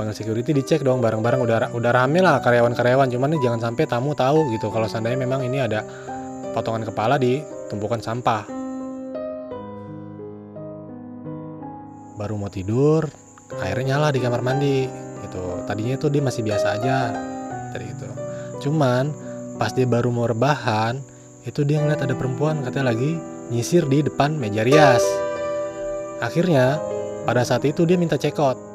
dipanggil security dicek dong barang-barang. Udah udah rame lah karyawan-karyawan cuman nih jangan sampai tamu tahu gitu. Kalau seandainya memang ini ada potongan kepala di tumpukan sampah. Baru mau tidur airnya nyala di kamar mandi gitu. Tadinya itu dia masih biasa aja dari itu cuman pas dia baru mau rebahan itu dia ngeliat ada perempuan katanya lagi nyisir di depan meja rias. Akhirnya pada saat itu dia minta cekot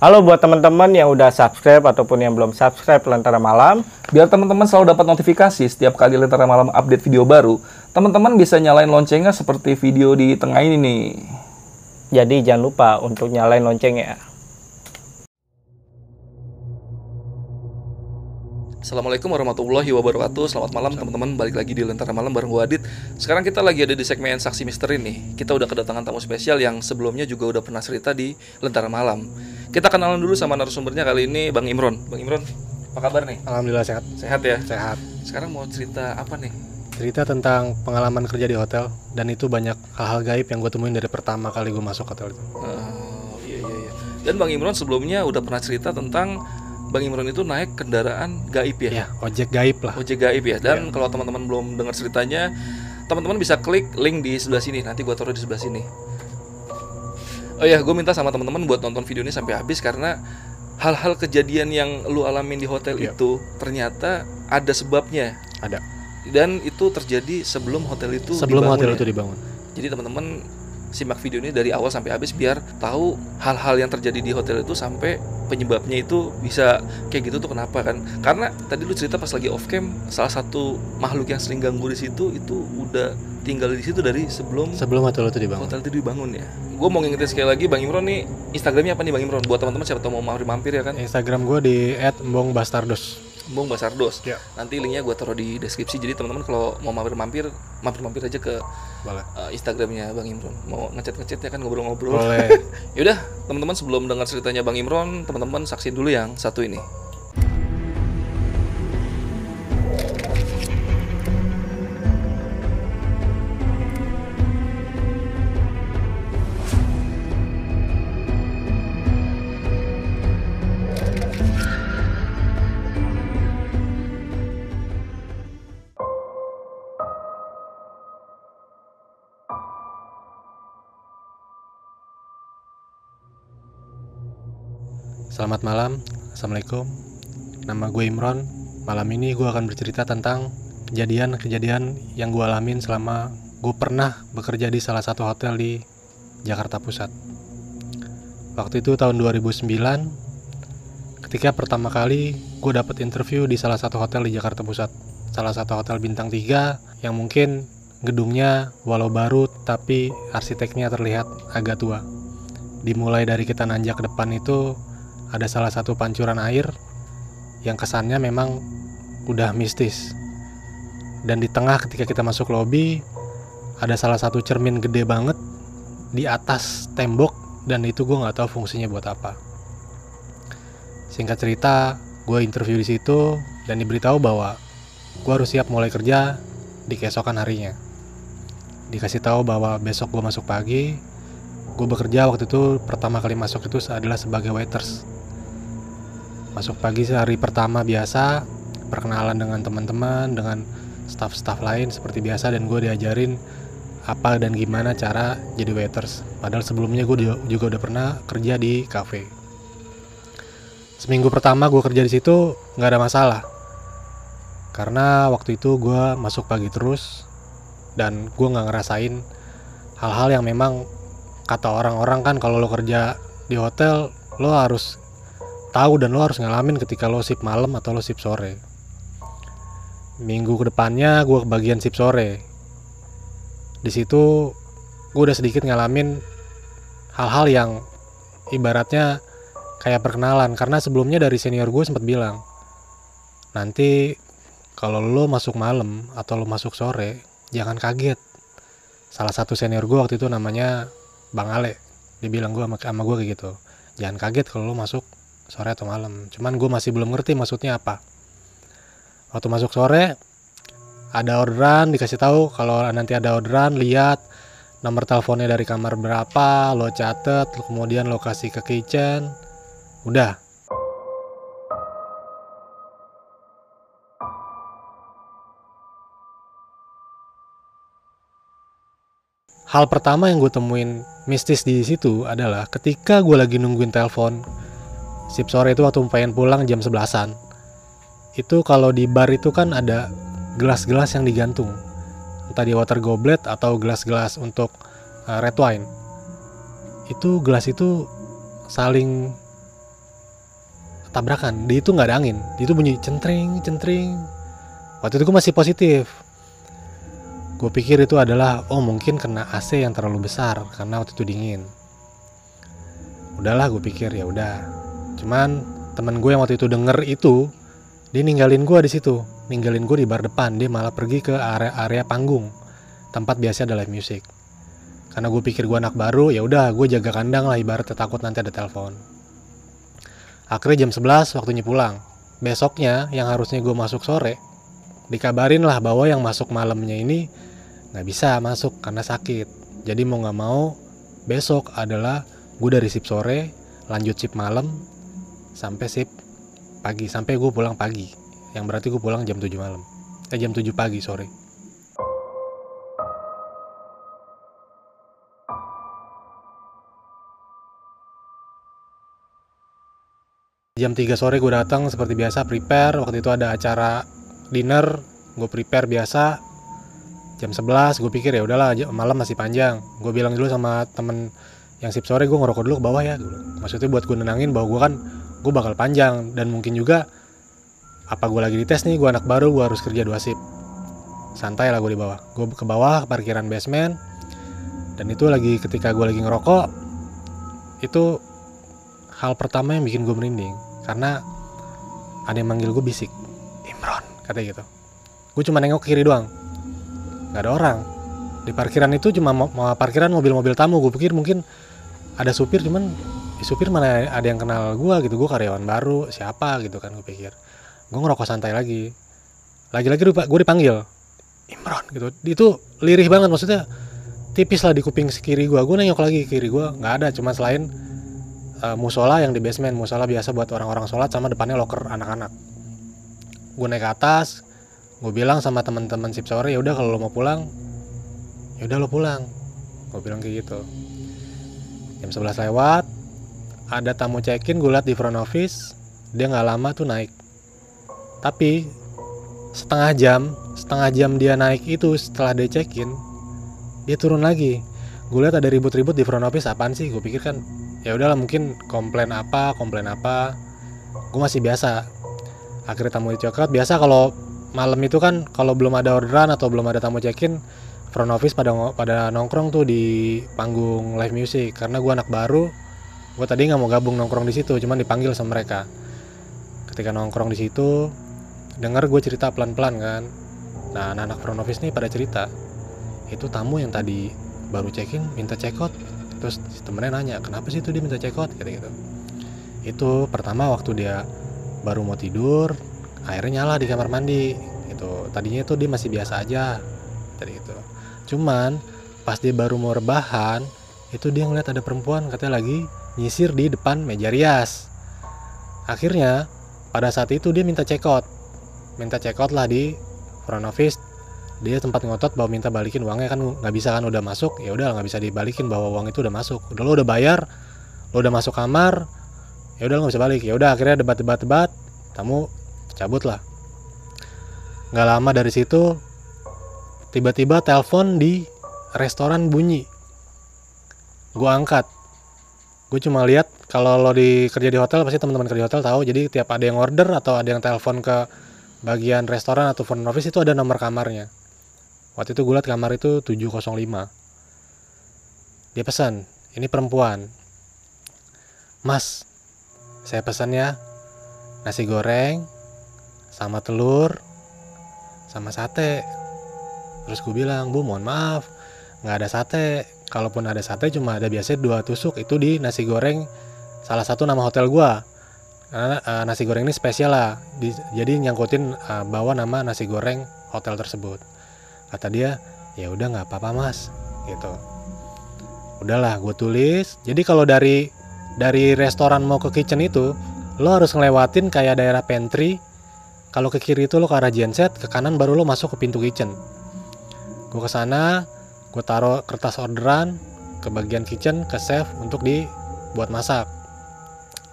Halo buat teman-teman yang udah subscribe ataupun yang belum subscribe Lentera Malam. Biar teman-teman selalu dapat notifikasi setiap kali Lentera Malam update video baru, teman-teman bisa nyalain loncengnya seperti video di tengah ini nih. Jadi jangan lupa untuk nyalain loncengnya. Assalamualaikum warahmatullahi wabarakatuh. Selamat malam teman-teman. Balik lagi di Lentera Malam bareng gue Adit. Sekarang kita lagi ada di segmen Saksi Misteri nih. Kita udah kedatangan tamu spesial yang sebelumnya juga udah pernah cerita di Lentera Malam. Kita kenalan dulu sama narasumbernya kali ini Bang Imron. Bang Imron, apa kabar nih? alhamdulillah sehat. Sehat ya? sehat. Sekarang mau cerita apa nih? cerita tentang pengalaman kerja di hotel dan itu banyak hal-hal gaib yang gue temuin dari pertama kali gue masuk hotel itu. Oh, iya iya iya. Dan Bang Imron sebelumnya udah pernah cerita tentang Bang Imron itu naik kendaraan gaib ya? ya ojek gaib lah. Ojek gaib ya. Dan kalau teman-teman belum dengar ceritanya teman-teman bisa klik link di sebelah sini. Nanti gua taruh di sebelah sini. Oh ya gue minta sama teman-teman buat nonton video ini sampai habis karena hal-hal kejadian yang lu alamin di hotel Iya. itu ternyata ada sebabnya. Ada. Dan itu terjadi sebelum hotel itu sebelum dibangun hotel ya. itu dibangun. Jadi teman-teman simak video ini dari awal sampai habis biar tahu hal-hal yang terjadi di hotel itu sampai penyebabnya itu bisa kayak gitu tuh kenapa kan. Karena tadi lu cerita pas lagi off cam salah satu makhluk yang sering ganggu di situ itu udah tinggal di situ dari sebelum sebelum hotel itu dibangun. Hotel itu dibangun ya. Gue mau ngingetin sekali lagi bang Imron nih instagramnya apa nih bang Imron? Buat teman-teman siapa tahu mau mampir-mampir ya kan? Instagram gue di @embongbastardos Bung Basardos. Ya. nanti linknya gue taruh di deskripsi. Jadi teman-teman kalau mau mampir-mampir mampir-mampir aja ke boleh. Uh, Instagramnya Bang Imron. Mau ngechat ngechat ya kan ngobrol-ngobrol. Boleh. Yaudah, teman-teman sebelum dengar ceritanya Bang Imron, teman-teman saksiin dulu yang satu ini. Selamat malam, Assalamualaikum. Nama gue Imron. Malam ini gue akan bercerita tentang kejadian-kejadian yang gue alamin selama gue pernah bekerja di salah satu hotel di Jakarta Pusat. Waktu itu tahun 2009 Ketika pertama kali gue dapet interview di salah satu hotel di Jakarta Pusat. Salah satu hotel bintang 3 yang mungkin gedungnya walau baru tapi arsiteknya terlihat agak tua. Dimulai dari kita nanjak ke depan itu ada salah satu pancuran air yang kesannya memang udah mistis. Dan di tengah ketika kita masuk lobi ada salah satu cermin gede banget di atas tembok dan itu gue nggak tahu fungsinya buat apa. Singkat cerita, gue interview di situ dan diberitahu bahwa gue harus siap mulai kerja di keesokan harinya. Dikasih tahu bahwa besok gue masuk pagi, gue bekerja waktu itu pertama kali masuk itu adalah sebagai waiters masuk pagi hari pertama biasa perkenalan dengan teman-teman dengan staff-staff lain seperti biasa dan gue diajarin apa dan gimana cara jadi waiters. Padahal sebelumnya gue juga udah pernah kerja di cafe seminggu pertama gue kerja di situ nggak ada masalah. Karena waktu itu gue masuk pagi terus dan gue nggak ngerasain hal-hal yang memang kata orang-orang kan kalau lo kerja di hotel lo harus tahu dan lo harus ngalamin ketika lo sip malam atau lo sip sore. Minggu ke depannya gue kebagian sip sore. Di situ gue udah sedikit ngalamin hal-hal yang ibaratnya kayak perkenalan. Karena sebelumnya dari senior gue sempat bilang nanti kalau lo masuk malam atau lo masuk sore jangan kaget. Salah satu senior gue waktu itu namanya Bang Ale. Dia bilang gue sama, sama gue kayak gitu jangan kaget kalau lo masuk sore atau malam. Cuman gue masih belum ngerti maksudnya apa. Waktu masuk sore ada orderan dikasih tahu kalau nanti ada orderan lihat nomor teleponnya dari kamar berapa lo catet kemudian lo kasih ke kitchen udah. Hal pertama yang gue temuin mistis di situ adalah ketika gue lagi nungguin telepon sip sore itu waktu pengen pulang jam 11an itu kalau di bar itu kan ada gelas-gelas yang digantung. Entah di water goblet atau gelas-gelas untuk uh, red wine. Itu gelas itu saling tabrakan. Di itu nggak ada angin. Di itu bunyi centring centring. Waktu itu gue masih positif. Gue pikir itu adalah oh mungkin kena AC yang terlalu besar karena waktu itu dingin. Udahlah gue pikir ya udah cuman temen gue yang waktu itu denger itu dia ninggalin gue di situ. Ninggalin gue di bar depan dia malah pergi ke area area panggung. Tempat biasa ada live music. Karena gue pikir gue anak baru ya udah gue jaga kandang lah ibaratnya takut nanti ada telepon. Akhirnya jam 11 waktunya pulang. Besoknya yang harusnya gue masuk sore dikabarin lah bahwa yang masuk malamnya ini nggak bisa masuk karena sakit. Jadi mau nggak mau besok adalah gue dari sip sore lanjut sip malam sampai sip pagi. Sampai gue pulang pagi. Yang berarti gue pulang jam 7 malam. Eh jam 7 pagi sore jam 3 sore gue datang seperti biasa prepare. Waktu itu ada acara dinner. Gue prepare biasa. Jam 11 gue pikir ya udahlah malam masih panjang. Gue bilang dulu sama temen yang sip sore gue ngerokok dulu ke bawah ya maksudnya buat gue nenangin bahwa gue kan gue bakal panjang dan mungkin juga apa gue lagi dites nih gue anak baru gue harus kerja dua sip santai lah gue di bawah. Gue ke bawah ke parkiran basement dan itu lagi ketika gue lagi ngerokok itu hal pertama yang bikin gue merinding. Karena ada yang manggil gue bisik. Imron katanya gitu. Gue cuma nengok kiri doang. Nggak ada orang. Di parkiran itu cuma mau, parkiran mobil-mobil tamu gue pikir mungkin ada supir cuman di supir mana ada yang kenal gue gitu gue karyawan baru siapa gitu kan gue pikir. Gue ngerokok santai lagi. Lagi-lagi gue dipanggil. Imron gitu. Itu lirih banget maksudnya tipis lah di kuping kiri gue gue nengok lagi kiri gue nggak ada. Cuma selain uh, musola yang di basement musola biasa buat orang-orang sholat sama depannya loker anak-anak. Gue naik ke atas gue bilang sama teman-teman sip sore ya udah kalau lo mau pulang ya udah lo pulang. Gue bilang kayak gitu. Jam 11 lewat ada tamu check-in gue liat di front office dia nggak lama tuh naik. Tapi setengah jam setengah jam dia naik itu setelah dia check-in dia turun lagi. Gue lihat ada ribut-ribut di front office apaan sih? Gue pikir kan ya udahlah mungkin komplain apa komplain apa. Gue masih biasa. Akhirnya tamu coklat biasa kalau malam itu kan kalau belum ada orderan atau belum ada tamu check-in front office pada pada nongkrong tuh di panggung live music. Karena gue anak baru gue tadi nggak mau gabung nongkrong di situ cuman dipanggil sama mereka. Ketika nongkrong di situ denger gue cerita pelan-pelan kan. Nah anak-anak front office nih pada cerita itu tamu yang tadi baru check-in minta check-out terus temennya nanya kenapa sih itu dia minta check-out gitu gitu. Itu pertama waktu dia baru mau tidur airnya nyala di kamar mandi. Itu tadinya itu dia masih biasa aja tadi itu cuman pas dia baru mau rebahan itu dia ngeliat ada perempuan katanya lagi nyisir di depan meja rias. Akhirnya pada saat itu dia minta check out minta check out lah di front office. Dia tempat ngotot bahwa minta balikin uangnya kan nggak bisa kan udah masuk. Ya udah nggak bisa dibalikin bahwa uang itu udah masuk. Udah lo udah bayar lo udah masuk kamar ya udah nggak bisa balik. Ya udah akhirnya debat debat debat tamu cabut lah. Nggak lama dari situ tiba-tiba telepon di restoran bunyi. Gue angkat gue cuma lihat kalau lo di kerja di hotel pasti teman-teman kerja di hotel tahu. Jadi tiap ada yang order atau ada yang telepon ke bagian restoran atau front office itu ada nomor kamarnya. Waktu itu gue lihat kamar itu 705 dia pesan ini perempuan. Mas saya pesan ya nasi goreng sama telur sama sate. Terus gue bilang bu mohon maaf nggak ada sate. Kalaupun ada sate cuma ada biasa dua tusuk itu di nasi goreng salah satu nama hotel gue karena uh, nasi goreng ini spesial lah. Di, jadi nyangkutin uh, bawa nama nasi goreng hotel tersebut. Kata dia ya udah nggak apa-apa mas. Gitu. Udahlah gue tulis. Jadi kalau dari dari restoran mau ke kitchen itu lo harus ngelewatin kayak daerah pantry. Kalau ke kiri itu lo ke arah genset ke kanan baru lo masuk ke pintu kitchen. Gue ke sana gue taruh kertas orderan ke bagian kitchen ke chef untuk dibuat masak.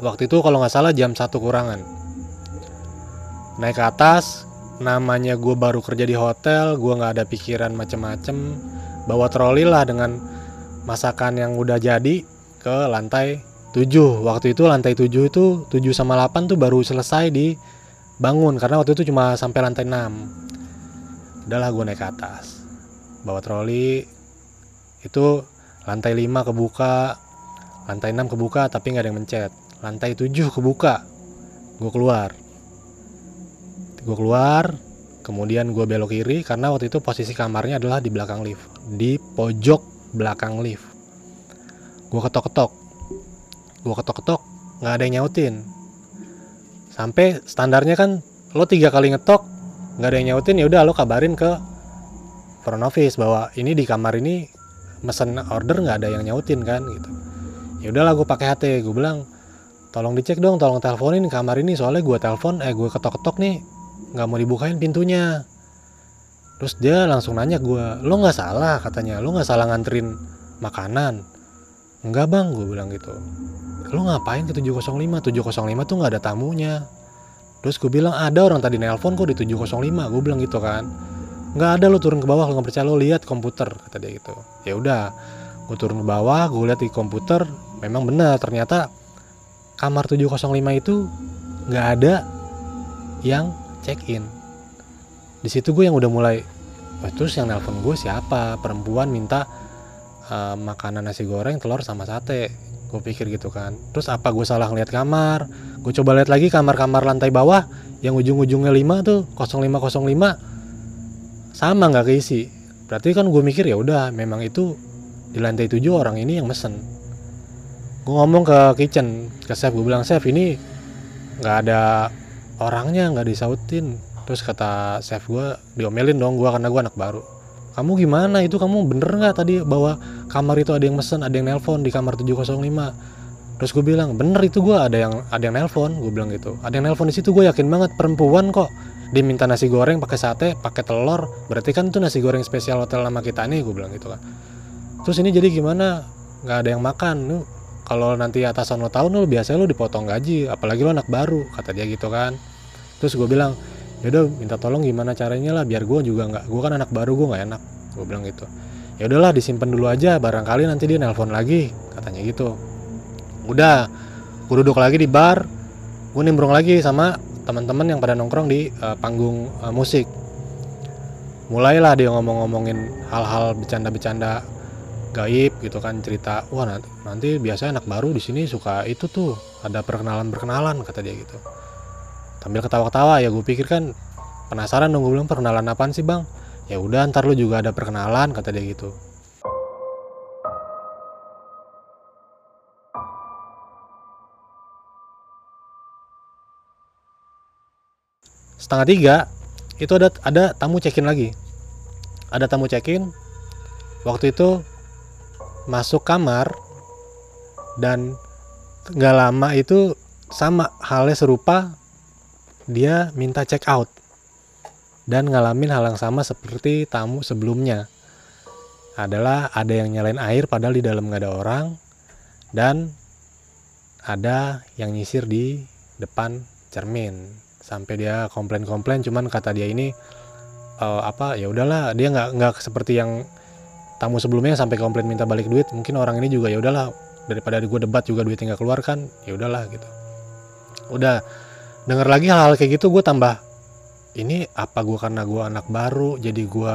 Waktu itu kalau nggak salah jam satu kurangan. Naik ke atas namanya gue baru kerja di hotel gue nggak ada pikiran macem-macem. Bawa troli lah dengan masakan yang udah jadi ke lantai 7 waktu itu lantai 7 itu 7 sama 8 tuh baru selesai dibangun karena waktu itu cuma sampai lantai 6 udahlah gue naik ke atas bawa troli. Itu lantai 5 kebuka. Lantai 6 kebuka tapi nggak ada yang mencet. Lantai 7 kebuka. Gue keluar. Gue keluar kemudian gue belok kiri karena waktu itu posisi kamarnya adalah di belakang lift. Di pojok belakang lift. Gue ketok-ketok. Gue ketok-ketok nggak ada yang nyautin. Sampai standarnya kan lo tiga kali ngetok nggak ada yang nyautin ya udah lo kabarin ke front office bahwa ini di kamar ini mesen order nggak ada yang nyautin kan gitu. Ya udahlah gue pakai HT gue bilang tolong dicek dong tolong teleponin kamar ini soalnya gue telepon eh gue ketok-ketok nih nggak mau dibukain pintunya. Terus dia langsung nanya gue lo nggak salah? katanya. Lo nggak salah nganterin makanan? Enggak bang gue bilang gitu. Lo ngapain ke 705 705 tuh nggak ada tamunya. Terus gue bilang ada orang tadi nelpon kok di 705 gue bilang gitu kan nggak ada lo turun ke bawah lo nggak percaya lo lihat komputer kata dia gitu. Ya udah gue turun ke bawah gue lihat di komputer memang benar ternyata kamar 705 itu nggak ada yang check in di situ gue yang udah mulai "Wah, terus yang nelpon gue siapa? Perempuan minta uh, makanan nasi goreng telur sama sate. Gue pikir gitu kan. Terus apa gue salah ngeliat kamar? Gue coba lihat lagi kamar-kamar lantai bawah yang ujung-ujungnya 5 tuh 0505 sama nggak keisi. Berarti kan gue mikir ya udah memang itu di lantai 7 orang ini yang mesen. Gue ngomong ke kitchen ke chef gue bilang chef ini nggak ada orangnya nggak disautin. Terus kata chef gue diomelin dong gue karena gue anak baru. Kamu gimana? Itu kamu bener nggak tadi bahwa kamar itu ada yang mesen ada yang nelpon di kamar 705 terus gue bilang bener itu gue ada yang ada yang nelpon. Gue bilang gitu. Ada yang nelpon di situ gue yakin banget perempuan kok. Diminta nasi goreng pakai sate pakai telur. Berarti kan itu nasi goreng spesial hotel nama kita nih gue bilang gitu kan. Terus ini jadi gimana? Nggak ada yang makan. Lu kalau nanti atasan lo tahu lo biasanya lo dipotong gaji apalagi lo anak baru kata dia gitu kan. Terus gue bilang yaudah minta tolong gimana caranya lah biar gue juga nggak gue kan anak baru gue nggak enak. Gue bilang gitu. Ya udahlah disimpan dulu aja barangkali nanti dia nelpon lagi katanya gitu udah gue duduk lagi di bar. Gue nimbrung lagi sama teman-teman yang pada nongkrong di uh, panggung uh, musik. Mulailah dia ngomong-ngomongin hal-hal bercanda-bercanda gaib gitu kan cerita wah nanti, nanti biasanya anak baru di sini suka itu tuh ada perkenalan perkenalan kata dia gitu. Sambil ketawa-ketawa ya gue pikir kan penasaran dong gue bilang perkenalan apaan sih bang? Ya udah ntar lu juga ada perkenalan kata dia gitu setengah tiga itu ada ada tamu check-in lagi. Ada tamu check-in waktu itu masuk kamar dan nggak lama itu sama halnya serupa dia minta check out dan ngalamin hal yang sama seperti tamu sebelumnya. Adalah ada yang nyalain air padahal di dalam nggak ada orang dan ada yang nyisir di depan cermin sampai dia komplain-komplain cuman kata dia ini uh, apa ya udahlah. Dia nggak nggak seperti yang tamu sebelumnya sampai komplain minta balik duit. Mungkin orang ini juga ya udahlah daripada gue debat juga duit tinggal keluar kan ya udahlah gitu. Udah denger lagi hal-hal kayak gitu gue tambah ini apa gue karena gue anak baru jadi gue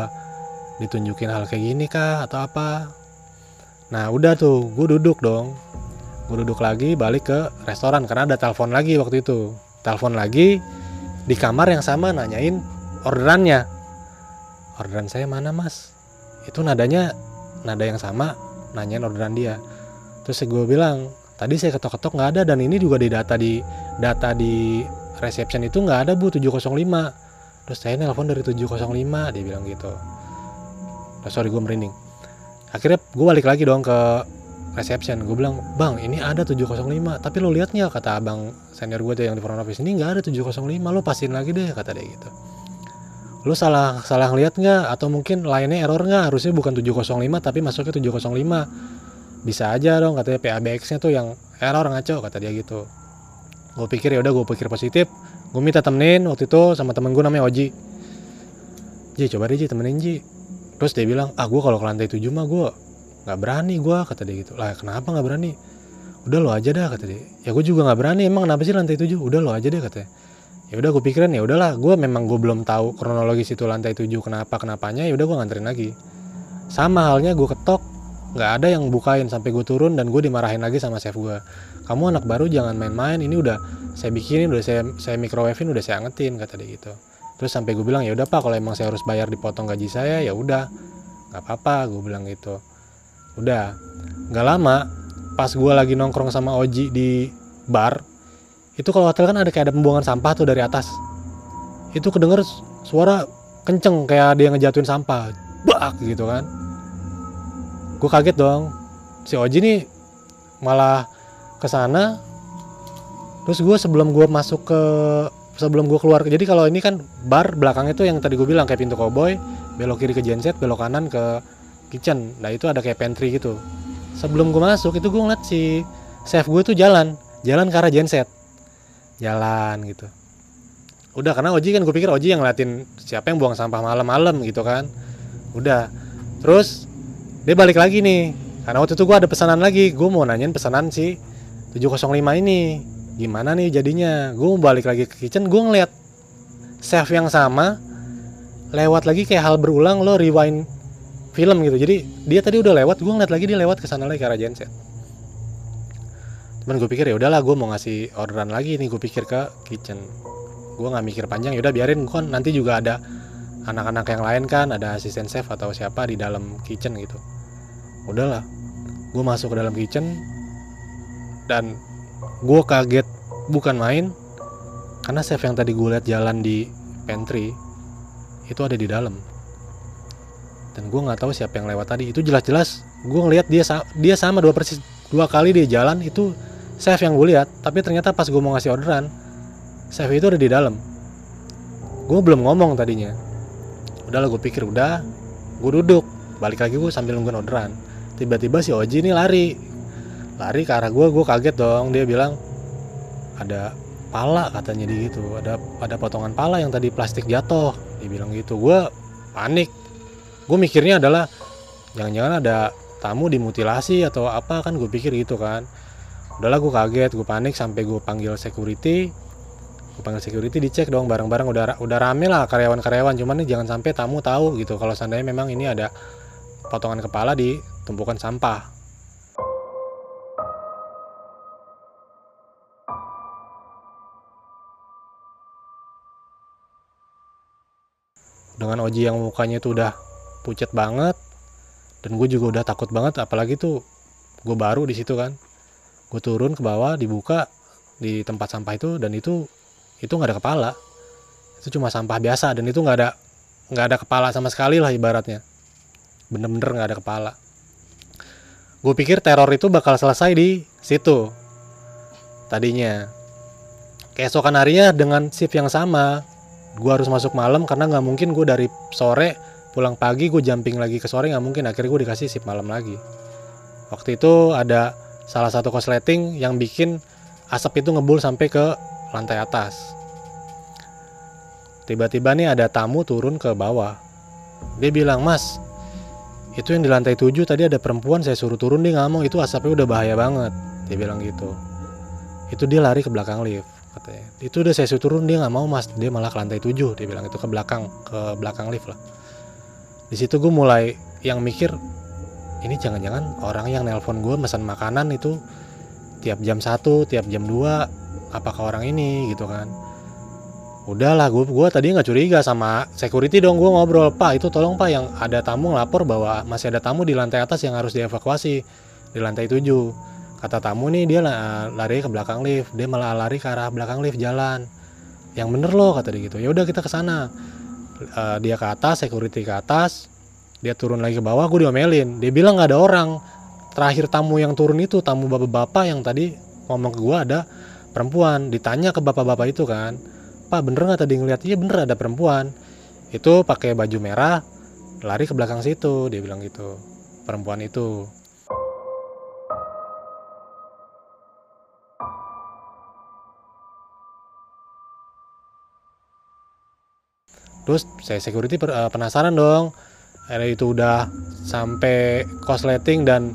ditunjukin hal kayak gini kah atau apa? Nah udah tuh gue duduk dong. Gue duduk lagi balik ke restoran karena ada telepon lagi waktu itu. Telepon lagi di kamar yang sama nanyain orderannya. Orderan saya mana mas? Itu nadanya nada yang sama nanyain orderan dia. Terus gue bilang tadi saya ketok-ketok nggak ada dan ini juga di data di data di reception itu nggak ada bu 705 terus saya nelpon dari 705 dia bilang gitu. Oh, sorry gue merinding. Akhirnya gue balik lagi dong ke reception. Gue bilang bang ini ada 705 tapi lo lihat nggak? Kata abang senior gue tuh yang di front office ini nggak ada 705 lo pastiin lagi deh kata dia gitu. Lo salah salah ngeliat nggak? Atau mungkin lainnya error nggak? Harusnya bukan 705 tapi masuknya 705 bisa aja dong katanya PABX nya tuh yang error ngaco kata dia gitu. Gue pikir ya udah gue pikir positif. Gue minta temenin waktu itu sama temen gue namanya Oji. Ji coba deh Ji temenin Ji. Terus dia bilang ah gue kalau ke lantai 7 mah gue nggak berani gue kata dia gitu. Lah kenapa nggak berani? Udah lo aja dah kata dia. Ya gue juga nggak berani. Emang kenapa sih lantai 7 udah lo aja deh katanya ya udah gue pikiran ya udahlah. Gue memang gue belum tahu kronologis itu lantai 7 kenapa kenapanya. Ya udah gue nganterin lagi. Sama halnya gue ketok. Nggak ada yang bukain sampai gue turun dan gue dimarahin lagi sama chef gue kamu anak baru jangan main-main. Ini udah saya bikinin udah saya saya microwavein udah saya angetin kata dia gitu. Terus sampai gue bilang ya udah pak kalau emang saya harus bayar dipotong gaji saya ya udah. Nggak apa-apa gue bilang gitu udah nggak lama pas gue lagi nongkrong sama Oji di bar itu kalau hotel kan ada kayak ada pembuangan sampah tuh dari atas. Itu kedenger suara kenceng kayak dia ngejatuhin sampah. Bak gitu kan. Gue kaget dong. Si Oji nih malah ke sana terus gue sebelum gue masuk ke sebelum gue keluar jadi kalau ini kan bar belakang itu yang tadi gue bilang kayak pintu cowboy belok kiri ke genset belok kanan ke kitchen. Nah itu ada kayak pantry gitu. Sebelum gue masuk itu gue ngeliat si chef gue tuh jalan. Jalan ke arah genset. Jalan gitu. Udah karena Oji kan gue pikir Oji yang ngeliatin siapa yang buang sampah malam-malam gitu kan. Udah. Terus dia balik lagi nih. Karena waktu itu gue ada pesanan lagi. Gue mau nanyain pesanan si 705 ini. Gimana nih jadinya? Gue mau balik lagi ke kitchen gue ngeliat chef yang sama lewat lagi kayak hal berulang lo rewind film gitu. Jadi dia tadi udah lewat gue ngeliat lagi dia lewat ke sana lagi ke arah genset cuman gue pikir ya udahlah gue mau ngasih orderan lagi nih. Gue pikir ke kitchen. Gue nggak mikir panjang yaudah biarin. Gue nanti juga ada anak-anak yang lain kan ada asisten chef atau siapa di dalam kitchen gitu. Udahlah gue masuk ke dalam kitchen dan gue kaget bukan main karena chef yang tadi gue lihat jalan di pantry itu ada di dalam dan gue nggak tahu siapa yang lewat tadi. Itu jelas-jelas gue ngelihat dia dia sama dua persis dua kali dia jalan itu chef yang gue lihat. Tapi ternyata pas gue mau ngasih orderan chef itu ada di dalam. Gue belum ngomong tadinya. Udahlah gue pikir udah gue duduk. Balik lagi gue sambil nungguin orderan. Tiba-tiba si Oji ini lari. Lari ke arah gue gue kaget dong. Dia bilang ada pala katanya di gitu ada ada potongan pala yang tadi plastik jatuh. Dia bilang gitu. Gue panik gue mikirnya adalah jangan-jangan ada tamu dimutilasi atau apa kan gue pikir gitu kan. Udahlah gue kaget gue panik sampai gue panggil security. Gue panggil security dicek dong barang-barang udah udah rame lah karyawan-karyawan. Cuman nih jangan sampai tamu tahu gitu kalau seandainya memang ini ada potongan kepala di tumpukan sampah. Dengan Oji yang mukanya itu udah pucat banget. Dan gue juga udah takut banget apalagi tuh gue baru di situ kan. Gue turun ke bawah dibuka di tempat sampah itu dan itu itu nggak ada kepala. Itu cuma sampah biasa dan itu nggak ada nggak ada kepala sama sekali lah ibaratnya. Bener-bener nggak ada kepala. Gue pikir teror itu bakal selesai di situ tadinya. Keesokan harinya dengan shift yang sama gue harus masuk malam karena nggak mungkin gue dari sore pulang pagi gue jumping lagi ke sore nggak mungkin. Akhirnya gue dikasih shift malam lagi. Waktu itu ada salah satu kosleting yang bikin asap itu ngebul sampai ke lantai atas. Tiba-tiba nih ada tamu turun ke bawah. Dia bilang mas itu yang di lantai 7 tadi ada perempuan saya suruh turun. Dia ngomong itu asapnya udah bahaya banget. Dia bilang gitu. Itu dia lari ke belakang lift katanya. Itu udah saya suruh turun dia nggak mau mas. Dia malah ke lantai 7 dia bilang itu ke belakang ke belakang lift lah di situ gue mulai yang mikir ini jangan-jangan orang yang nelpon gue pesan makanan itu tiap jam 1, tiap jam 2 apakah orang ini? Gitu kan. Udahlah gue gua tadi nggak curiga sama security dong gue ngobrol. Pak itu tolong pak yang ada tamu ngelapor bahwa masih ada tamu di lantai atas yang harus dievakuasi di lantai 7 kata tamu nih dia la- lari ke belakang lift dia malah lari ke arah belakang lift jalan. Yang bener loh kata dia gitu. Ya udah kita ke sana Eh, dia ke atas security ke atas dia turun lagi ke bawah gue diomelin. Dia bilang nggak ada orang. Terakhir tamu yang turun itu tamu bapak-bapak yang tadi ngomong ke gue ada perempuan. Ditanya ke bapak-bapak itu kan pak bener nggak tadi ngeliat? Iya bener ada perempuan. Itu pakai baju merah lari ke belakang situ. Dia bilang gitu perempuan itu terus saya security eh, penasaran dong. Akhirnya itu udah sampai korsleting dan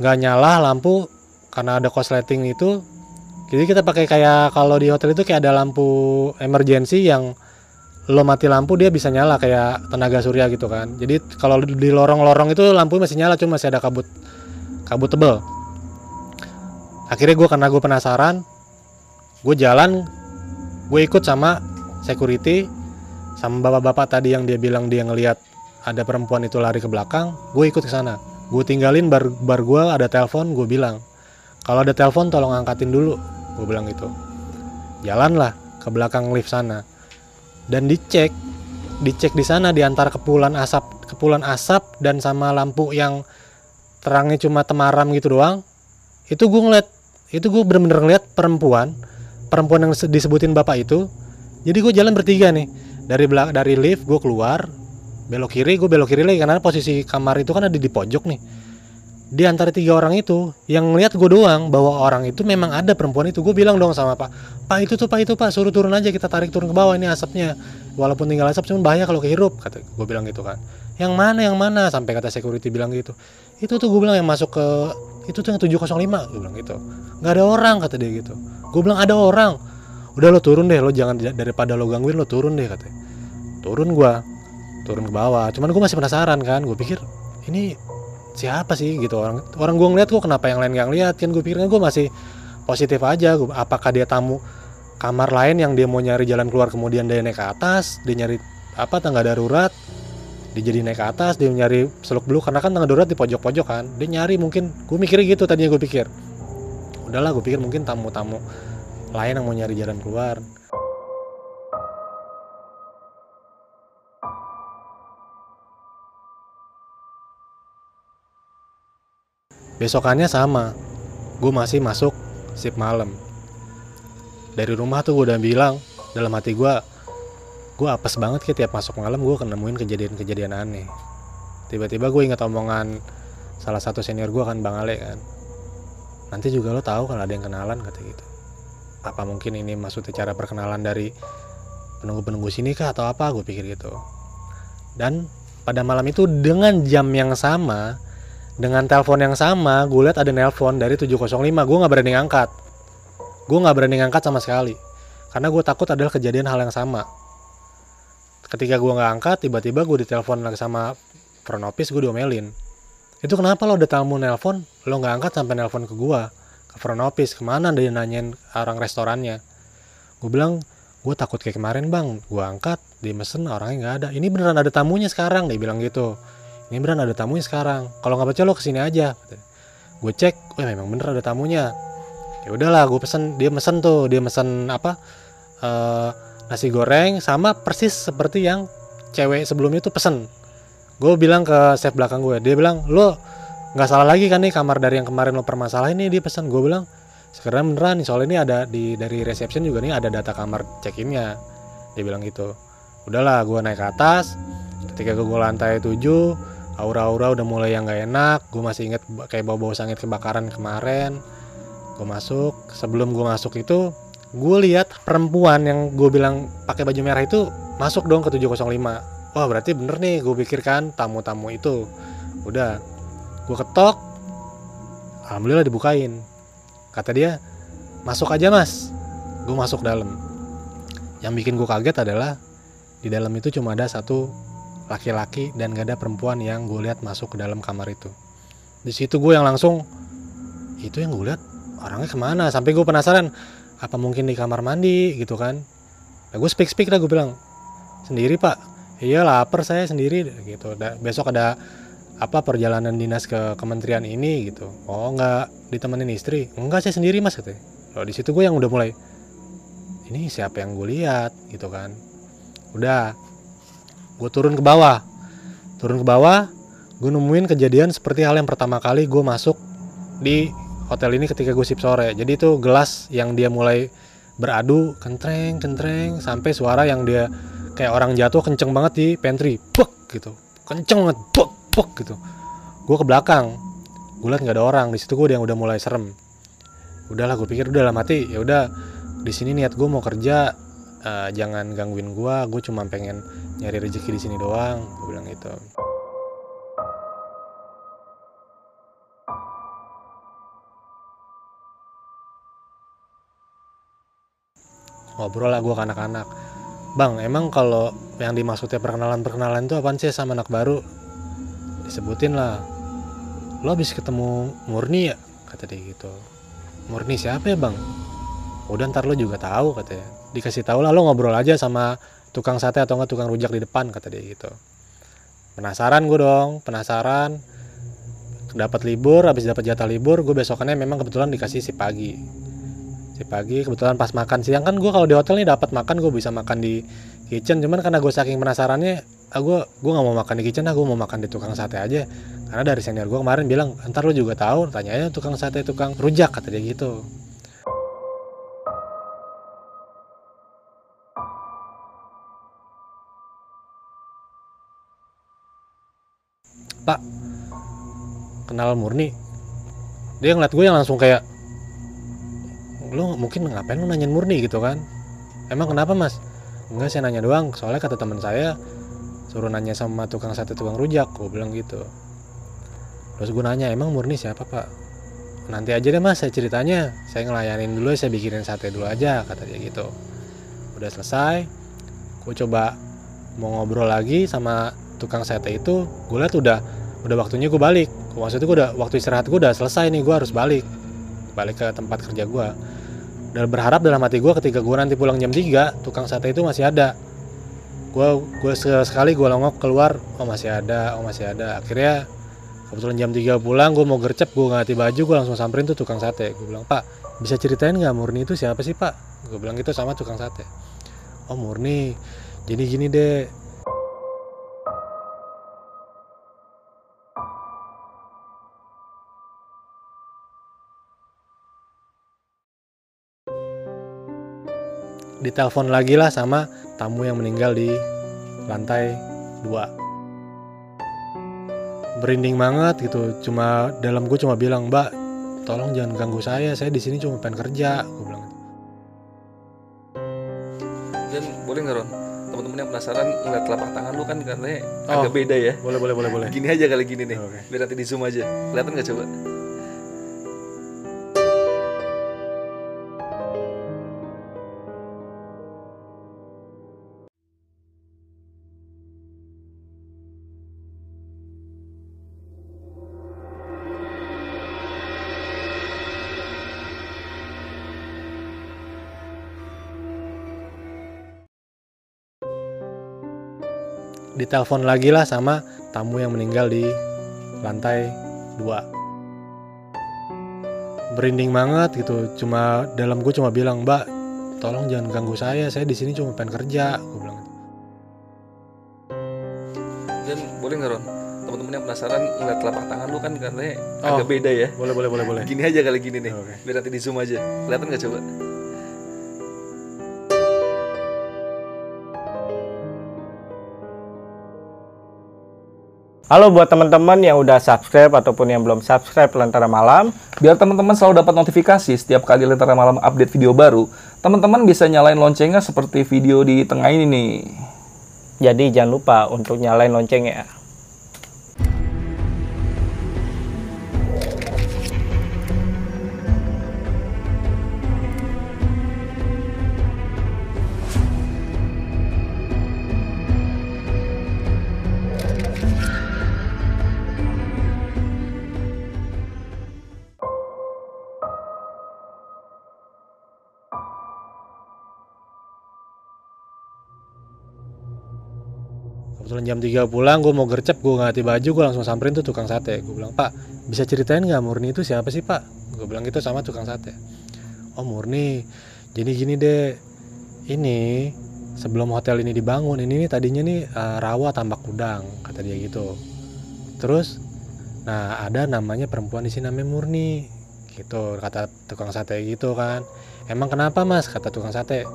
nggak nyala lampu. Karena ada korsleting itu jadi kita pakai kayak kalau di hotel itu kayak ada lampu emergency yang lo mati lampu dia bisa nyala kayak tenaga surya gitu kan. Jadi kalau di lorong-lorong itu lampu masih nyala cuma masih ada kabut kabut tebel. Akhirnya gue karena gue penasaran gue jalan gue ikut sama security sama bapak-bapak tadi yang dia bilang dia ngelihat ada perempuan itu lari ke belakang gue ikut ke sana. Gue tinggalin bar bar gue ada telepon gue bilang kalau ada telepon tolong angkatin dulu gue bilang gitu. Jalanlah ke belakang lift sana. Dan dicek dicek di sana di antara kepulan asap kepulan asap dan sama lampu yang terangnya cuma temaram gitu doang. Itu gue ngeliat itu gue bener-bener ngeliat perempuan perempuan yang se- disebutin bapak itu. Jadi gue jalan bertiga nih dari belak dari lift gue keluar belok kiri gue belok kiri lagi karena posisi kamar itu kan ada di pojok nih. Di antara tiga orang itu yang ngeliat gue doang bahwa orang itu memang ada perempuan itu. Gue bilang dong sama pak pak itu tuh pak itu pak suruh turun aja kita tarik turun ke bawah ini asapnya. Walaupun tinggal asap cuma bahaya kalau kehirup kata gue bilang gitu kan. Yang mana yang mana? Sampai kata security bilang gitu. Itu tuh gue bilang yang masuk ke itu tuh yang 705 gue bilang gitu. Nggak ada orang kata dia gitu. Gue bilang ada orang udah lo turun deh lo jangan daripada lo gangguin lo turun deh katanya. Turun gua turun ke bawah. Cuman gue masih penasaran kan gue pikir ini siapa sih? Gitu orang orang gue ngeliat kok kenapa yang lain gak ngeliat? Kan gue pikirnya gue masih positif aja gua, apakah dia tamu kamar lain yang dia mau nyari jalan keluar kemudian dia naik ke atas dia nyari apa tangga darurat dia jadi naik ke atas dia nyari seluk beluk? Karena kan tangga darurat di pojok-pojok kan dia nyari mungkin gue mikirnya gitu tadinya gue pikir. Udahlah gue pikir mungkin tamu-tamu lain yang mau nyari jalan keluar. Besokannya sama. Gue masih masuk sip malam. Dari rumah tuh gue udah bilang dalam hati gue gue apes banget kayak tiap masuk malam gue akan nemuin kejadian-kejadian aneh. Tiba-tiba gue ingat omongan salah satu senior gue kan bang Ale kan. Nanti juga lo tahu kalau ada yang kenalan kata gitu apa mungkin ini maksudnya cara perkenalan dari penunggu-penunggu sini kah atau apa? Gue pikir gitu. Dan pada malam itu dengan jam yang sama dengan telepon yang sama gue lihat ada nelpon dari 705 gue nggak berani ngangkat. Gue nggak berani ngangkat sama sekali. Karena gue takut adalah kejadian hal yang sama. Ketika gue nggak angkat tiba-tiba gue ditelepon lagi sama front office gue diomelin. Itu kenapa lo udah tamu nelpon lo nggak angkat sampai nelpon ke gue ke front office ke mana dia nanyain orang restorannya. Gue bilang gue takut kayak kemarin bang. Gue angkat dia mesen orangnya nggak ada. Ini beneran ada tamunya sekarang dia bilang gitu. Ini beneran ada tamunya sekarang. Kalau nggak percaya lo ke sini aja. Gue cek oh memang bener ada tamunya. Ya udahlah gue pesen dia mesen tuh dia mesen apa eh, nasi goreng sama persis seperti yang cewek sebelumnya tuh pesen. Gue bilang ke chef belakang gue dia bilang lo nggak salah lagi kan nih kamar dari yang kemarin lo permasalahin nih dia pesen. Gue bilang sekarang beneran nih soalnya ini ada di dari reception juga nih ada data kamar check innya dia bilang gitu. Udahlah gue naik ke atas. Ketika gue lantai 7 aura-aura udah mulai yang gak enak. Gue masih inget kayak bau-bau sangit kebakaran kemarin. Gue masuk. Sebelum gue masuk itu gue lihat perempuan yang gue bilang pakai baju merah itu masuk dong ke 705 wah berarti bener nih gue pikirkan tamu-tamu itu. Udah gue ketok. Alhamdulillah dibukain. Kata dia masuk aja mas. Gue masuk dalam. Yang bikin gue kaget adalah di dalam itu cuma ada satu laki-laki dan gak ada perempuan yang gue lihat masuk ke dalam kamar itu. Di situ gue yang langsung itu yang gue lihat orangnya ke mana? Sampai gue penasaran apa mungkin di kamar mandi? Gitu kan. Nah, gue speak speak lah gue bilang sendiri pak. Iya lapar saya sendiri. Gitu. Besok ada apa perjalanan dinas ke kementerian ini gitu? Oh nggak ditemenin istri? Enggak saya sendiri mas katanya. Loh, di situ gue yang udah mulai ini siapa yang gue lihat? Gitu kan. Udah gue turun ke bawah. Turun ke bawah gue nemuin kejadian seperti hal yang pertama kali gue masuk di hotel ini ketika gue sip sore. Jadi itu gelas yang dia mulai beradu kentreng kentreng sampai suara yang dia kayak orang jatuh kenceng banget di pantry. Buk gitu. Kenceng banget buk buk gitu. Gue ke belakang gue liat nggak ada orang. Di situ gue yang udah mulai serem. Udahlah gue pikir udah lah mati. Ya udah di sini niat gue mau kerja. Eh, jangan gangguin gue gue cuma pengen nyari rezeki di sini doang. Gue bilang gitu. Ngobrol lah gue ke anak-anak. Bang emang kalau yang dimaksudnya perkenalan-perkenalan itu apaan sih sama anak baru disebutin lah. Lo habis ketemu Murni ya? Kata dia gitu. Murni siapa ya bang? Udah ntar lo juga tahu katanya dikasih tahu lah lo ngobrol aja sama tukang sate atau enggak tukang rujak di depan kata dia gitu. Penasaran gue dong penasaran. Dapat libur habis dapat jatah libur gue besokannya memang kebetulan dikasih si pagi. Si pagi kebetulan pas makan siang. Kan gue kalau di hotel nih dapat makan gue bisa makan di kitchen. Cuman karena gue saking penasarannya ah gue gue nggak mau makan di kitchen ah gue mau makan di tukang sate aja. Karena dari senior gue kemarin bilang ntar lo juga tahu. Tanya aja tukang sate tukang rujak kata dia gitu. Pak kenal Murni? Dia ngeliat gue yang langsung kayak lo mungkin ngapain lo nanyain Murni? Gitu kan. Emang kenapa mas? Enggak saya nanya doang. Soalnya kata teman saya suruh nanya sama tukang sate tukang rujak gue bilang gitu. Terus gue nanya emang Murni siapa pak? Nanti aja deh mas saya ceritanya. Saya ngelayanin dulu saya bikinin sate dulu aja kata dia gitu. Udah selesai gue coba mau ngobrol lagi sama tukang sate itu. Gue liat udah udah waktunya gue balik. Maksudnya gue udah waktu istirahat gue udah selesai nih gue harus balik. Balik ke tempat kerja gue dan berharap dalam hati gue ketika gue nanti pulang jam 3 tukang sate itu masih ada gue gue sekali gue longok keluar oh masih ada oh masih ada. Akhirnya kebetulan jam 3 pulang gue mau gercep gue ganti baju gue langsung samperin tuh tukang sate. Gue bilang pak bisa ceritain nggak Murni itu siapa sih pak? Gue bilang gitu sama tukang sate. Oh Murni jadi gini deh ditelepon lagi lah sama tamu yang meninggal di lantai 2 berinding banget gitu cuma dalam gue cuma bilang mbak tolong jangan ganggu saya saya di sini cuma pengen kerja gue bilang gitu. Dan boleh nggak Ron? Teman-teman yang penasaran ngeliat telapak tangan lu kan katanya Oh. agak beda ya. boleh boleh boleh boleh Gini aja kali gini nih. Oke. Biar nanti di zoom aja. Kelihatan nggak coba? Ditelepon lagi lah sama tamu yang meninggal di lantai 2 berinding banget gitu cuma dalam gue cuma bilang mbak tolong jangan ganggu saya saya di sini cuma pengen kerja gue bilang gitu. Dan boleh nggak Ron? Teman-teman yang penasaran ngeliat telapak tangan lu kan katanya Oh. agak beda ya. boleh boleh boleh boleh Gini aja kali gini nih. Oke. Biar nanti di zoom aja. Kelihatan nggak coba? Halo buat teman-teman yang udah subscribe ataupun yang belum subscribe Lentera Malam. Biar teman-teman selalu dapat notifikasi setiap kali Lentera Malam update video baru, teman-teman bisa nyalain loncengnya seperti video di tengah ini nih. Jadi jangan lupa untuk nyalain loncengnya. Jam 3 pulang gue mau gercep gue ganti baju gue langsung samperin tuh tukang sate. Gue bilang pak bisa ceritain nggak Murni itu siapa sih pak? Gue bilang gitu sama tukang sate. Oh Murni. Jadi gini deh ini sebelum hotel ini dibangun ini nih tadinya nih eh, rawa tambak udang kata dia gitu. Terus nah ada namanya perempuan di sini namanya Murni. Gitu kata tukang sate gitu kan. Emang kenapa mas? kata tukang sate.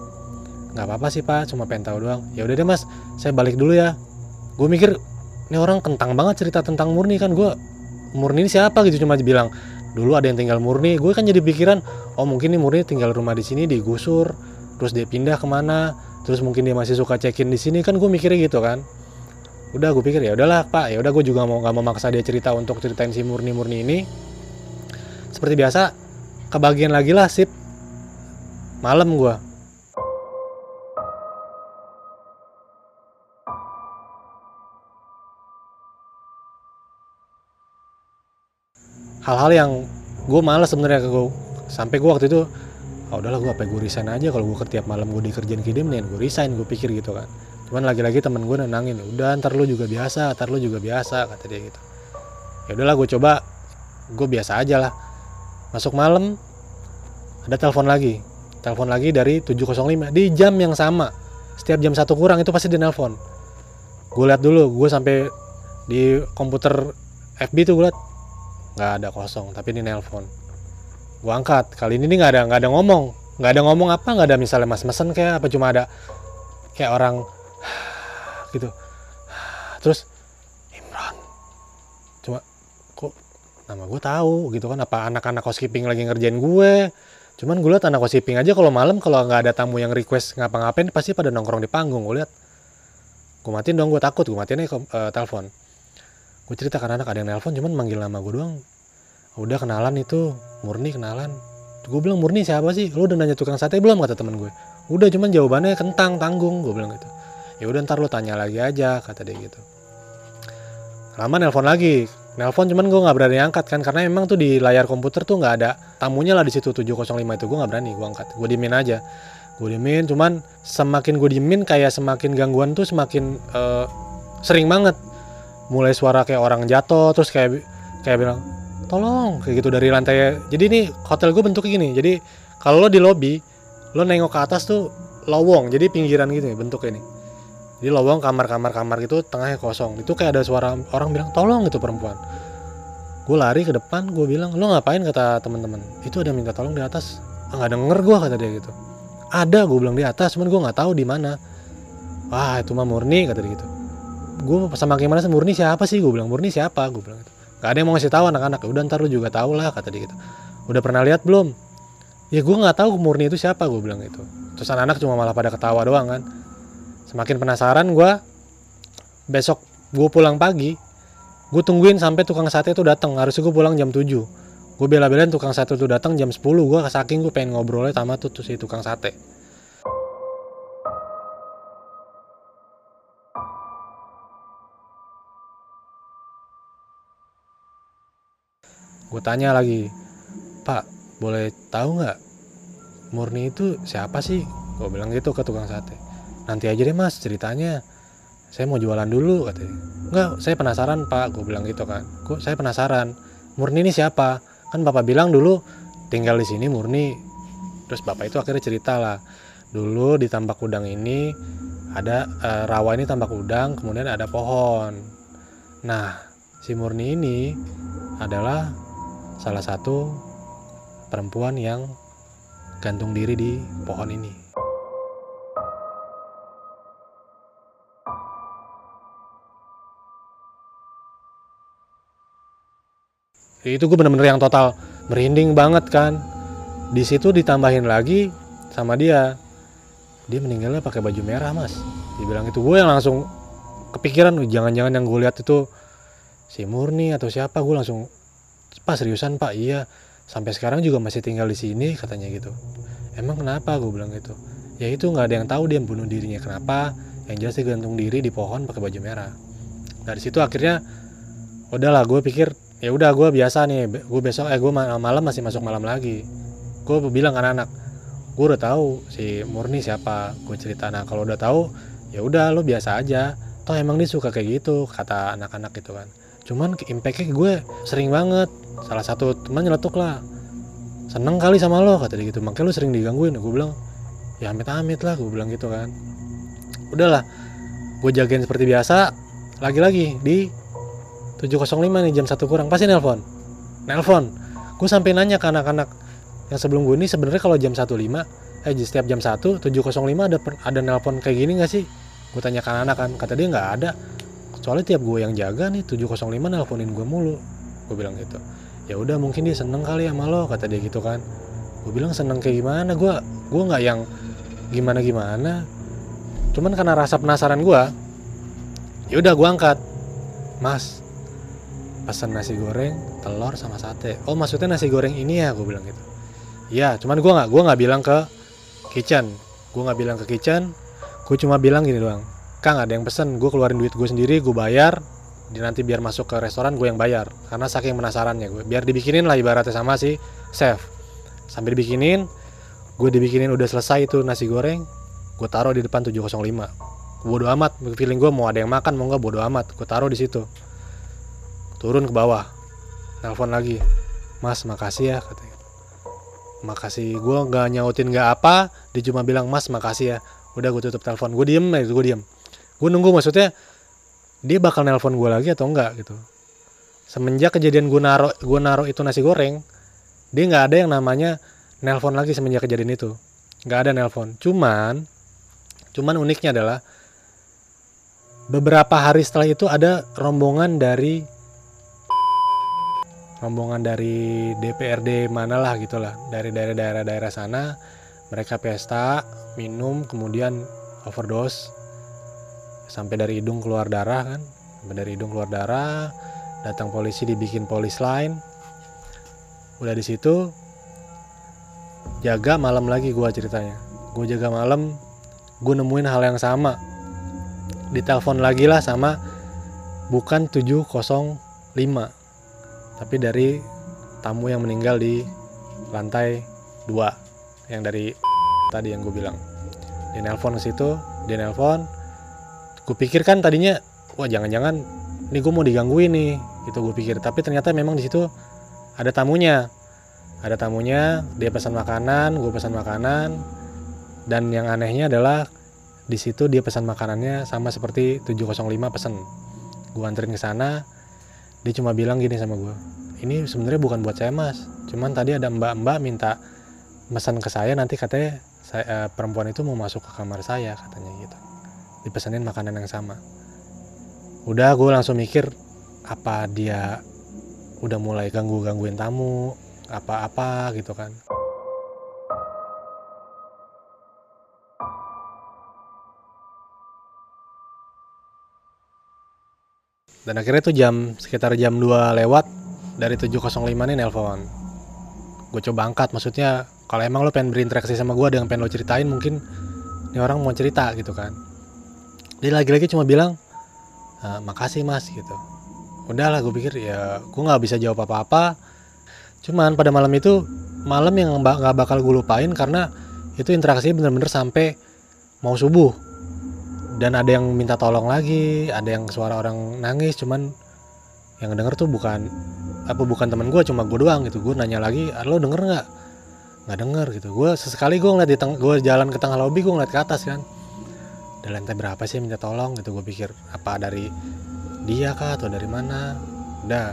Nggak apa-apa sih pak cuma pengen tahu doang. Ya udah deh mas saya balik dulu ya gue mikir ini orang kentang banget cerita tentang Murni kan. Gue Murni ini siapa? Gitu cuma bilang dulu ada yang tinggal Murni. Gue kan jadi pikiran oh mungkin nih Murni tinggal rumah di sini digusur terus dia pindah ke mana terus mungkin dia masih suka check-in di sini. Kan gue mikirnya gitu kan. Udah gue pikir ya udahlah pak. Ya udah gue juga mau nggak mau maksa dia cerita untuk ceritain si Murni Murni ini. Seperti biasa kebagian lagi lah sip. Malam gue hal-hal yang gue males sebenarnya ke gue sampai gue waktu itu oh udahlah gue apa gue resign aja. Kalau gue tiap malam gue dikerjain kirim nih gue resign gue pikir gitu kan. Cuman lagi-lagi temen gue nenangin udah ntar lu juga biasa ntar lu juga biasa kata dia gitu. Ya udahlah gue coba gue biasa aja lah. Masuk malam ada telepon lagi. Telepon lagi dari 705 di jam yang sama. Setiap jam satu kurang itu pasti dia nelpon gue lihat dulu gue sampai di komputer FB tuh gue liat nggak ada kosong tapi ini nelpon. Gue angkat kali ini nggak ada nggak ada ngomong. Nggak ada ngomong apa nggak ada misalnya mas mesen kayak apa cuma ada kayak orang gitu. Terus Imran. Cuma kok nama gue tahu gitu kan apa anak-anak housekeeping lagi ngerjain gue? Cuman gue liat anak housekeeping aja kalau malam kalau nggak ada tamu yang request ngapa-ngapain pasti pada nongkrong di panggung gue liat. Gue matiin dong gue takut gue matiin aja uh, telepon gue cerita karena anak ada yang nelpon cuman manggil nama gue doang. Udah kenalan itu. Murni kenalan. Gue bilang murni siapa sih? Lu udah nanya tukang sate belum? Kata temen gue udah cuman jawabannya kentang tanggung gue bilang gitu. Ya udah ntar lu tanya lagi aja kata dia gitu. Lama nelpon lagi. Nelpon cuman gue nggak berani angkat kan karena emang tuh di layar komputer tuh nggak ada tamunya lah di situ 705 itu. Gue nggak berani gue angkat. Gue diemin aja. Gue diemin cuman semakin gue diemin kayak semakin gangguan tuh semakin uh, sering banget mulai suara kayak orang jatuh terus kayak kayak bilang tolong kayak gitu dari lantai. Jadi ini hotel gue bentuknya gini jadi kalau lo di lobby lo nengok ke atas tuh lowong jadi pinggiran gitu ya bentuknya ini. Jadi lowong kamar-kamar kamar gitu tengahnya kosong. Itu kayak ada suara orang bilang tolong itu perempuan. Gue lari ke depan gue bilang lo ngapain? kata teman-teman itu ada minta tolong di atas. Nggak denger gue kata dia gitu. Ada gue bilang di atas cuman gue nggak tahu di mana. Wah itu mah murni kata dia gitu gue sama gimana sih? Murni siapa sih? Gue bilang Murni siapa? Gue bilang gitu. gak ada yang mau ngasih tahu anak-anak. Udah ntar lu juga tahu lah kata dia gitu. Udah pernah lihat belum? Ya gue nggak tahu Murni itu siapa gue bilang gitu. Terus anak-anak cuma malah pada ketawa doang kan. Semakin penasaran gue besok gue pulang pagi gue tungguin sampai tukang sate itu datang harusnya gue pulang jam 7 gue bela-belain tukang sate itu datang jam 10 gue saking gue pengen ngobrolnya sama tuh, tuh si tukang sate gue tanya lagi pak boleh tahu nggak Murni itu siapa sih? Gue bilang gitu ke tukang sate. Nanti aja deh mas ceritanya. Saya mau jualan dulu katanya nggak saya penasaran pak gue bilang gitu kan. Gue saya penasaran? Murni ini siapa? Kan bapak bilang dulu tinggal di sini Murni. Terus bapak itu akhirnya cerita lah dulu di tambak udang ini ada e, rawa ini tambak udang kemudian ada pohon. Nah si Murni ini adalah salah satu perempuan yang gantung diri di pohon ini. Itu gue bener-bener yang total merinding banget kan. Di situ ditambahin lagi sama dia. Dia meninggalnya pakai baju merah mas. Dibilang itu gue yang langsung kepikiran, jangan-jangan yang gue lihat itu si Murni atau siapa. Gue langsung Pak seriusan Pak? Iya. Sampai sekarang juga masih tinggal di sini katanya gitu. Emang kenapa? Gue bilang gitu. Ya itu nggak ada yang tahu dia bunuh dirinya kenapa. Yang jelas dia gantung diri di pohon pakai baju merah. Dari situ akhirnya udahlah gue pikir ya udah gue biasa nih. Gue besok eh gue malam masih masuk malam lagi. Gue bilang ke anak-anak gue udah tahu si Murni siapa. Gue cerita nah kalau udah tahu ya udah lo biasa aja. Toh emang dia suka kayak gitu kata anak-anak gitu kan. Cuman impactnya gue sering banget salah satu teman nyeletuk lah. Seneng kali sama lo kata gitu. Makanya lo sering digangguin. Gue bilang ya amit-amit lah gue bilang gitu kan. Udahlah gue jagain seperti biasa. Lagi-lagi di 7.05 nih jam satu kurang. Pasti nelpon. Nelpon. Gue sampai nanya ke anak-anak yang sebelum gue ini sebenarnya kalau jam 15 eh setiap jam 1 7.05 ada ada nelpon kayak gini nggak sih? Gue tanya ke anak kan. Kata dia nggak ada. Soalnya tiap gue yang jaga nih 7.05 nelponin gue mulu. Gue bilang gitu ya udah mungkin dia seneng kali sama lo kata dia gitu kan. Gue bilang seneng kayak gimana? Gue gue nggak yang gimana gimana cuman karena rasa penasaran gue ya udah gue angkat. Mas pesan nasi goreng telur sama sate. Oh maksudnya nasi goreng ini ya? Gue bilang gitu. Ya cuman gue nggak gue nggak bilang ke kitchen. Gue nggak bilang ke kitchen. Gue cuma bilang gini doang. Kang ada yang pesen. Gue keluarin duit gue sendiri gue bayar di nanti biar masuk ke restoran gue yang bayar. Karena saking penasarannya gue. Biar dibikinin lah ibaratnya sama si chef. Sambil dibikinin gue dibikinin udah selesai itu nasi goreng gue taruh di depan 705 bodo amat feeling gue mau ada yang makan mau nggak bodo amat. Gue taruh di situ. Turun ke bawah. Telepon lagi. Mas makasih ya katanya. Makasih gue nggak nyautin nggak apa. Dia cuma bilang mas makasih ya. Udah gue tutup telepon. Gue diem itu gue diem. Gue nunggu maksudnya dia bakal nelpon gue lagi atau enggak gitu. Semenjak kejadian gue naro gue naro itu nasi goreng dia nggak ada yang namanya nelpon lagi semenjak kejadian itu. Nggak ada nelpon. Cuman cuman uniknya adalah beberapa hari setelah itu ada rombongan dari rombongan dari DPRD mana lah gitulah. Dari daerah-daerah-daerah sana mereka pesta minum kemudian overdose sampai dari hidung keluar darah kan. Sampai dari hidung keluar darah datang polisi dibikin polis line udah di situ jaga malam lagi gua ceritanya. Gue jaga malam gue nemuin hal yang sama. Ditelepon lagi lah sama bukan 705 tapi dari tamu yang meninggal di lantai 2 yang dari tadi yang gue bilang. Dia nelpon ke situ dia nelpon gue pikir kan tadinya wah jangan-jangan ini gue mau digangguin nih itu gue pikir. Tapi ternyata memang di situ ada tamunya. Ada tamunya dia pesan makanan gue pesan makanan dan yang anehnya adalah di situ dia pesan makanannya sama seperti 705 pesan gue anterin ke sana dia cuma bilang gini sama gue ini sebenarnya bukan buat saya mas. Cuman tadi ada mbak-mbak minta pesan ke saya nanti katanya saya, eh, perempuan itu mau masuk ke kamar saya katanya gitu dipesanin makanan yang sama. Udah gue langsung mikir apa dia udah mulai ganggu gangguin tamu apa-apa gitu kan. Dan akhirnya tuh jam sekitar jam 2 lewat dari 705 nih nelpon. Gue coba angkat maksudnya kalau emang lo pengen berinteraksi sama gue dengan pengen lo ceritain mungkin ini orang mau cerita gitu kan dia lagi-lagi cuma bilang "Ah, makasih mas gitu. Udahlah gue pikir ya gue nggak bisa jawab apa-apa. Cuman pada malam itu malam yang nggak bakal gue lupain karena itu interaksinya bener-bener sampai mau subuh. Dan ada yang minta tolong lagi ada yang suara orang nangis cuman yang denger tuh bukan apa bukan teman gue cuma gue doang gitu. Gue nanya lagi "Ah, lo denger nggak? Nggak denger gitu. Gue sesekali gue ngeliat di teng gue jalan ke tengah lobby gue ngeliat ke atas kan dari lantai berapa sih minta tolong gitu. Gue pikir apa dari dia kah atau dari mana? Udah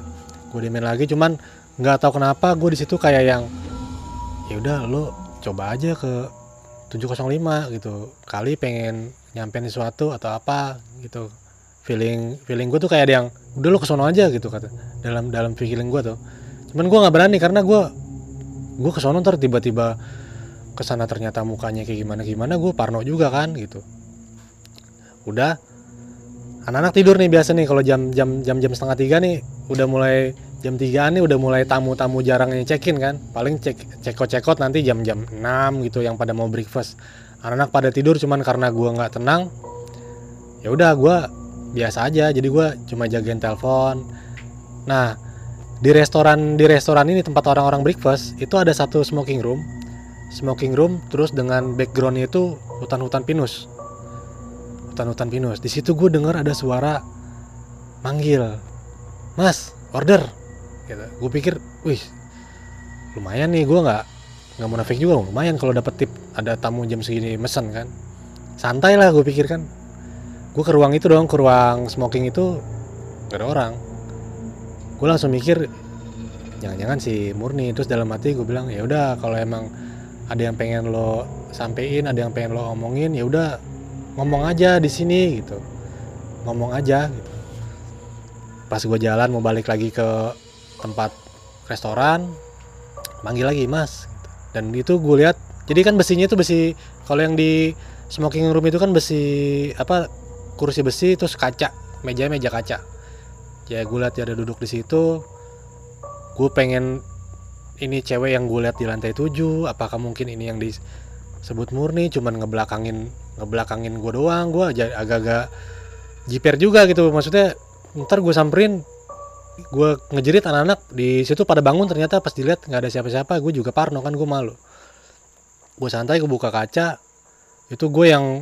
gue diemin lagi cuman nggak tahu kenapa gue di situ kayak yang ya udah lo coba aja ke 705 gitu. Kali pengen nyampein sesuatu atau apa gitu. Feeling feeling gue tuh kayak ada yang udah lo kesono aja gitu kata dalam dalam feeling gue tuh. Cuman gue nggak berani karena gue gue kesono ntar tiba-tiba ke sana ternyata mukanya kayak gimana gimana gue parno juga kan gitu udah. Anak-anak tidur nih biasa nih kalau jam jam jam jam setengah tiga nih udah mulai jam tigaan nih udah mulai tamu-tamu jarang yang check in kan. Paling cek cekot cekot nanti jam-jam 6 gitu yang pada mau breakfast. Anak-anak pada tidur cuman karena gua nggak tenang ya udah gua biasa aja. Jadi gua cuma jagain telepon. Nah di restoran di restoran ini tempat orang-orang breakfast itu ada satu smoking room. Smoking room terus dengan backgroundnya itu hutan-hutan pinus hutan-hutan pinus. Di situ gue dengar ada suara manggil mas order. Gitu. Gue pikir wih lumayan nih gue nggak nggak munafik juga lumayan kalau dapet tip ada tamu jam segini mesen kan. Santai lah gue pikir kan. Gue ke ruang itu dong ke ruang smoking itu gak ada orang. Gue langsung mikir jangan-jangan si murni. Terus dalam hati gue bilang ya udah kalau emang ada yang pengen lo sampein ada yang pengen lo omongin ya udah ngomong aja di sini gitu. Ngomong aja gitu. Pas gue jalan mau balik lagi ke tempat restoran manggil lagi mas gitu. dan itu gue lihat jadi kan besinya itu besi kalau yang di smoking room itu kan besi apa kursi besi terus kaca meja meja kaca. Ya gue lihat dia ada duduk di situ. Gue pengen ini cewek yang gue lihat di lantai 7 apakah mungkin ini yang disebut murni cuman ngebelakangin ngebelakangin gue doang. Gue agak-agak jiper juga gitu. Maksudnya ntar gue samperin gue ngejerit anak-anak di situ pada bangun. Ternyata pas dilihat nggak ada siapa-siapa gue juga parno kan gue malu. Gue santai gue buka kaca. Itu gue yang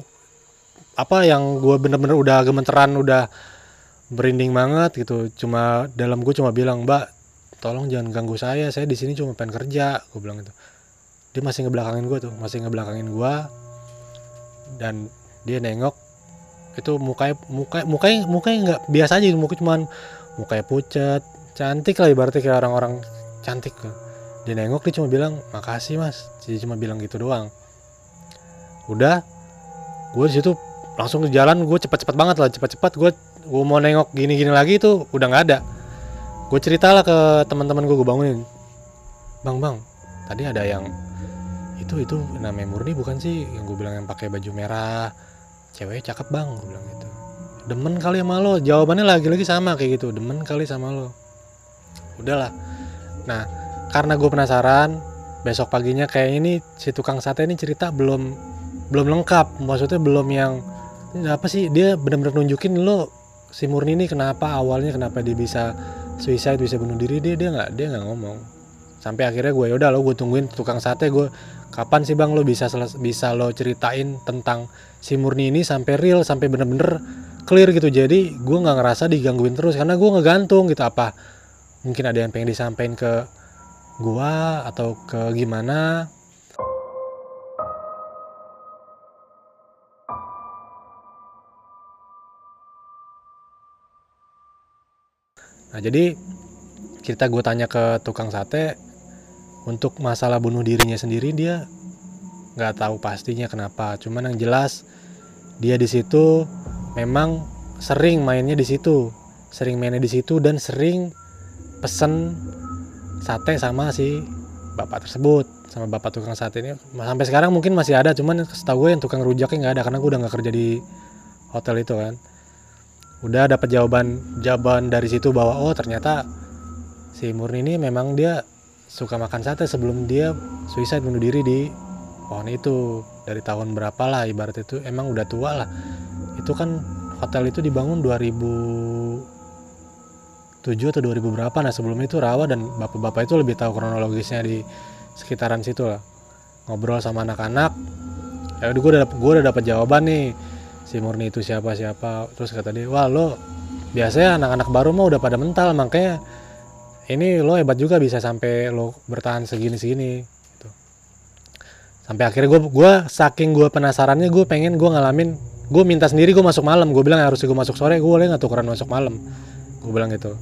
apa yang gue bener-bener udah gemeteran udah berinding banget gitu. Cuma dalam gue cuma bilang mbak tolong jangan ganggu saya. Saya di sini cuma pengen kerja gue bilang gitu dia masih ngebelakangin gue tuh masih ngebelakangin gue dan dia nengok itu mukanya muka mukanya mukanya nggak biasa aja muka cuman mukanya pucat cantik lah ibaratnya kayak orang-orang cantik dia nengok dia cuma bilang makasih mas. Dia cuma bilang gitu doang. Udah gue di situ langsung ke jalan gue cepat-cepat banget lah cepat-cepat gue gue mau nengok gini-gini lagi itu udah nggak ada. Gue cerita lah ke teman-teman gue gue bangunin. Bang bang tadi ada yang itu itu namanya murni bukan sih? Yang gue bilang yang pakai baju merah. Cewek cakep bang gue bilang gitu. Demen kali sama lo. Jawabannya lagi-lagi sama kayak gitu. Demen kali sama lo. Udahlah. Nah karena gue penasaran besok paginya kayak ini si tukang sate ini cerita belum belum lengkap. Maksudnya belum yang apa sih dia benar-benar nunjukin lo si Murni ini kenapa awalnya kenapa dia bisa suicide bisa bunuh diri. Dia dia nggak dia nggak ngomong. Sampai akhirnya gue yaudah lo gue tungguin tukang sate. Gue kapan sih bang lo bisa bisa lo ceritain tentang si Murni ini sampai real sampai bener-bener clear gitu? Jadi gue nggak ngerasa digangguin terus karena gue ngegantung gitu. Apa mungkin ada yang pengen disampaikan ke gua atau ke gimana? Nah jadi kita gue tanya ke tukang sate untuk masalah bunuh dirinya sendiri dia nggak tahu pastinya kenapa. Cuman yang jelas dia di situ memang sering mainnya di situ, sering mainnya di situ dan sering pesen sate sama si bapak tersebut sama bapak tukang sate ini. Sampai sekarang mungkin masih ada cuman setahu gue yang tukang rujaknya nggak ada karena gue udah nggak kerja di hotel itu kan. Udah dapat jawaban jawaban dari situ bahwa oh ternyata si Murni ini memang dia suka makan sate sebelum dia suicide bunuh diri di pohon itu. Dari tahun berapa lah ibarat itu. Emang udah tua lah. Itu kan hotel itu dibangun 2007 atau 2000 berapa. Nah sebelum itu rawa dan bapak-bapak itu lebih tahu kronologisnya di sekitaran situ lah. Ngobrol sama anak-anak. Ya udah gue udah gue udah dapat jawaban nih. Si Murni itu siapa siapa terus kata dia wah lo biasanya anak-anak baru mah udah pada mental makanya ini lo hebat juga bisa sampai lo bertahan segini segini gitu. sampai akhirnya gue gua saking gue penasarannya gue pengen gue ngalamin gue minta sendiri gue masuk malam. Gue bilang harus gue masuk sore. Gue boleh nggak tukeran masuk malam? Gue bilang gitu.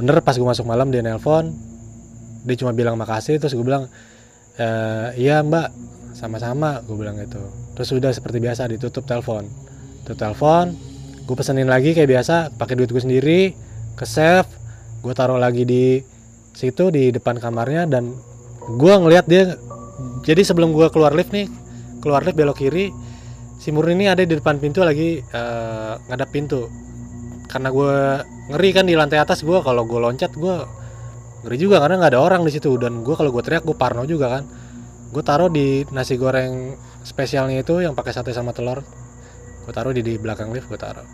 Bener pas gue masuk malam dia nelpon dia cuma bilang makasih terus gue bilang e, iya mbak sama-sama gue bilang gitu. Terus sudah seperti biasa ditutup telepon. Tutup telepon gue pesenin lagi kayak biasa pakai duit gue sendiri ke save gue taruh lagi di situ di depan kamarnya dan gue ngelihat dia jadi sebelum gue keluar lift nih keluar lift belok kiri si Murni ini ada di depan pintu lagi eh, ngadap pintu. Karena gue ngeri kan di lantai atas gue kalau gue loncat gue ngeri juga karena nggak ada orang di situ. Dan gue kalau gue teriak gue parno juga kan. Gue taruh di nasi goreng spesialnya itu yang pakai sate sama telur. Gue taruh di, di belakang lift gue taruh.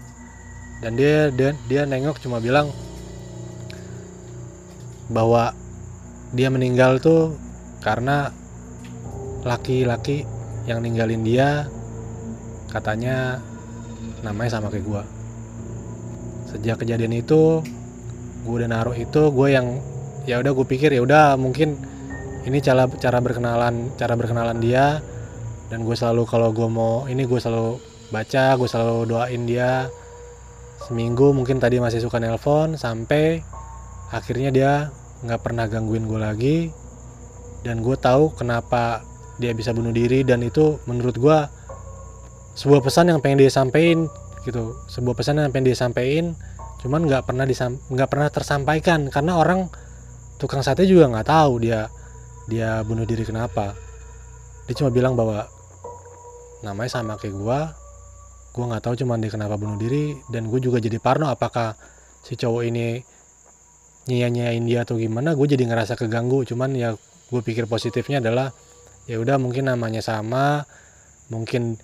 Dan dia dia dia nengok cuma bilang bahwa dia meninggal tuh karena laki-laki yang ninggalin dia katanya namanya sama kayak gue sejak kejadian itu gue udah naruh itu gue yang ya udah gue pikir ya udah mungkin ini cara cara berkenalan cara berkenalan dia. Dan gue selalu kalau gue mau ini gue selalu baca gue selalu doain dia. Seminggu mungkin tadi masih suka nelpon sampai akhirnya dia nggak pernah gangguin gue lagi dan gue tahu kenapa dia bisa bunuh diri dan itu menurut gue sebuah pesan yang pengen dia sampaikan gitu. Sebuah pesan yang pengen dia sampaikan cuman nggak pernah nggak pernah tersampaikan karena orang tukang sate juga nggak tahu dia dia bunuh diri kenapa. Dia cuma bilang bahwa namanya sama kayak gue gue nggak tahu cuman dia kenapa bunuh diri dan gue juga jadi parno apakah si cowok ini nyia-nyiain dia atau gimana gue jadi ngerasa keganggu. Cuman ya gue pikir positifnya adalah ya udah mungkin namanya sama mungkin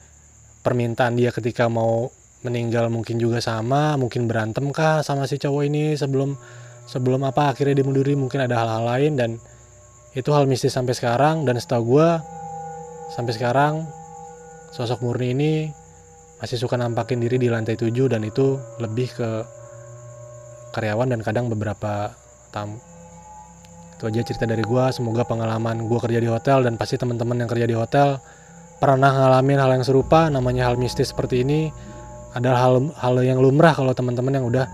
permintaan dia ketika mau meninggal mungkin juga sama mungkin berantem kah sama si cowok ini sebelum sebelum apa akhirnya dia mundur diri mungkin ada hal-hal lain. Dan itu hal mistis sampai sekarang. Dan setahu gue sampai sekarang sosok murni ini masih suka nampakin diri di lantai 7 dan itu lebih ke karyawan dan kadang beberapa tamu. Itu aja cerita dari gua. Semoga pengalaman gua kerja di hotel dan pasti teman-teman yang kerja di hotel pernah ngalamin hal yang serupa namanya hal mistis seperti ini adalah hal hal yang lumrah kalau teman-teman yang udah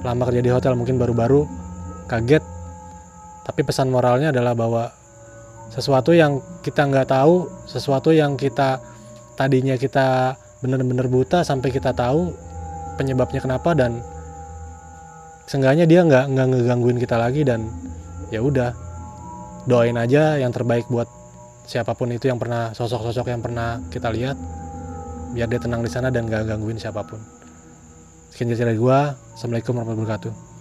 lama kerja di hotel mungkin baru-baru kaget. Tapi pesan moralnya adalah bahwa sesuatu yang kita nggak tahu sesuatu yang kita tadinya kita benar-benar buta sampai kita tahu penyebabnya kenapa dan seenggaknya dia nggak nggak ngegangguin kita lagi dan ya udah doain aja yang terbaik buat siapa pun itu yang pernah sosok-sosok yang pernah kita lihat biar dia tenang di sana dan gak gangguin siapa pun. Sekian cerita dari gua. Assalamualaikum warahmatullahi wabarakatuh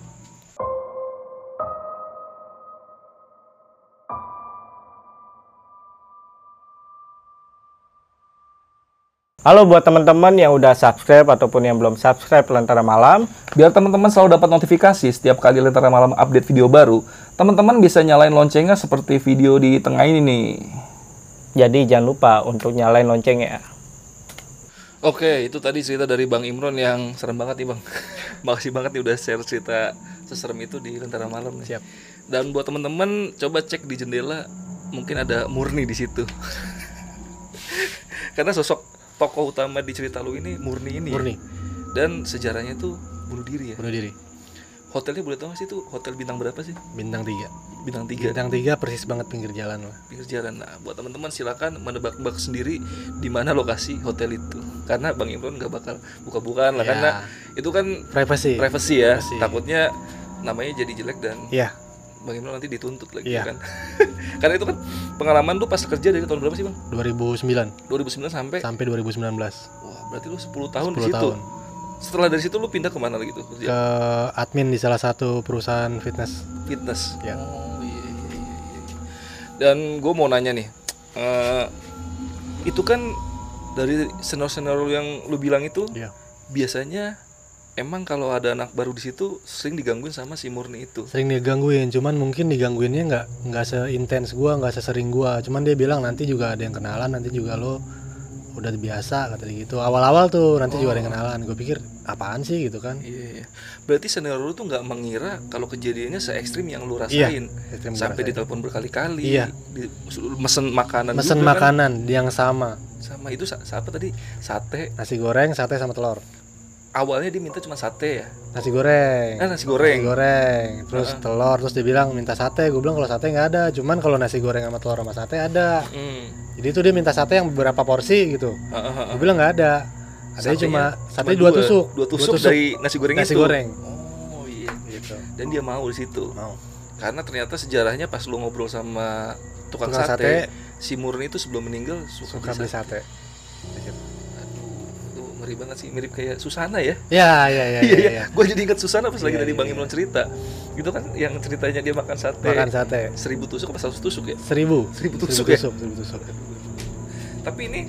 Halo buat teman-teman yang udah subscribe ataupun yang belum subscribe Lentera Malam. Biar teman-teman selalu dapat notifikasi setiap kali Lentera Malam update video baru, teman-teman bisa nyalain loncengnya seperti video di tengah ini nih. Jadi jangan lupa untuk nyalain loncengnya. Oke, itu tadi cerita dari Bang Imron yang serem banget nih Bang. Makasih banget nih udah share cerita seserem itu di Lentera Malam nih. Siap. Dan buat teman-teman coba cek di jendela mungkin ada Murni di situ. Karena sosok tokoh utama di cerita lu ini Murni ini. ya. murni Dan sejarahnya tuh bunuh diri ya. bunuh diri Hotelnya boleh tahu nggak sih itu hotel bintang berapa sih? bintang tiga Bintang 3 bintang tiga persis banget pinggir jalan lah pinggir jalan. Nah, buat teman-teman silakan menebak-nebak sendiri di mana lokasi hotel itu. Karena Bang Imron nggak bakal buka-bukaan lah Ya. karena itu kan privacy privacy ya. Privacy. Takutnya namanya jadi jelek dan iya Imron nanti dituntut lagi Iya. kan. Karena itu kan pengalaman lu pas kerja dari tahun berapa sih, Bang? 2009 2009 sampai sampai 2019 wah, berarti lu 10 tahun di 10 situ. tahun Setelah dari situ lu pindah ke mana lagi tuh kerja? ke admin di salah satu perusahaan fitness Fitness. Ya. Oh, iya, iya, iya, iya. Dan gue mau nanya nih, eh, itu kan dari senior-senior yang lu bilang itu Iya. biasanya emang kalau ada anak baru di situ sering digangguin sama si Murni itu. sering digangguin cuman mungkin digangguinnya nggak nggak seintens gua nggak sesering gua cuman dia bilang nanti juga ada yang kenalan nanti juga lo udah biasa kata dia gitu awal-awal tuh nanti juga ada yang kenalan gue pikir apaan sih gitu kan Iya, iya. Berarti senior lu tuh nggak mengira kalau kejadiannya se ekstrim yang lu Iya, rasain. gua Sampai ditelepon berkali-kali. Iya. Di, mesen makanan. mesen juga kan. makanan yang sama Sama itu siapa tadi? Sate. nasi goreng sate sama telur Awalnya dia minta cuma sate ya. nasi goreng Eh, nasi goreng. nasi goreng terus telur terus dia bilang minta sate gue bilang kalau sate nggak ada cuman kalau nasi goreng sama telur sama sate ada Hmm. jadi itu dia minta sate yang beberapa porsi gitu ah, ah. gue bilang nggak ada ada cuma sate dua tusuk Dua tusuk, dari nasi goreng nasi itu. goreng Oh iya. gitu Dan dia mau di situ. mau Karena ternyata sejarahnya pas lu ngobrol sama tukang, Tukang sate, sate. si Murni itu sebelum meninggal suka, suka beli sate. sate ngeri banget sih, mirip kayak Susana ya. ya ya ya Iya, ya, iya. ya. Gue jadi ingat Susana pas lagi Iya, tadi iya, Bang. Imron cerita. Itu kan yang ceritanya dia makan sate. makan sate Seribu tusuk apa seratus tusuk ya? seribu Seribu tusuk ya? tusuk, seribu tusuk. Tapi ini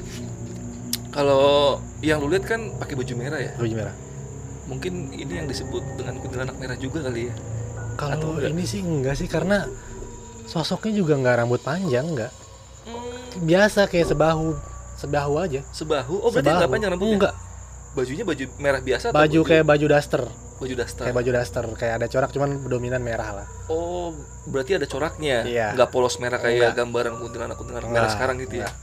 kalau yang lu lihat kan pakai baju merah ya. baju merah Mungkin ini yang disebut dengan kuntilanak merah juga kali ya. Kalau ini sih enggak sih karena sosoknya juga nggak rambut panjang enggak Hmm, biasa kayak sebahu sebahu aja sebahu. Oh, berarti Sebahu. nggak panjang rambutnya? enggak Bajunya baju merah biasa atau baju kayak baju daster baju daster. kayak baju daster kayak ada corak cuman dominan merah lah Oh, berarti ada coraknya. Iya. Nggak polos merah kayak Enggak. gambaran kuntilanak-kuntilanak Enggak, merah sekarang gitu ya. enggak.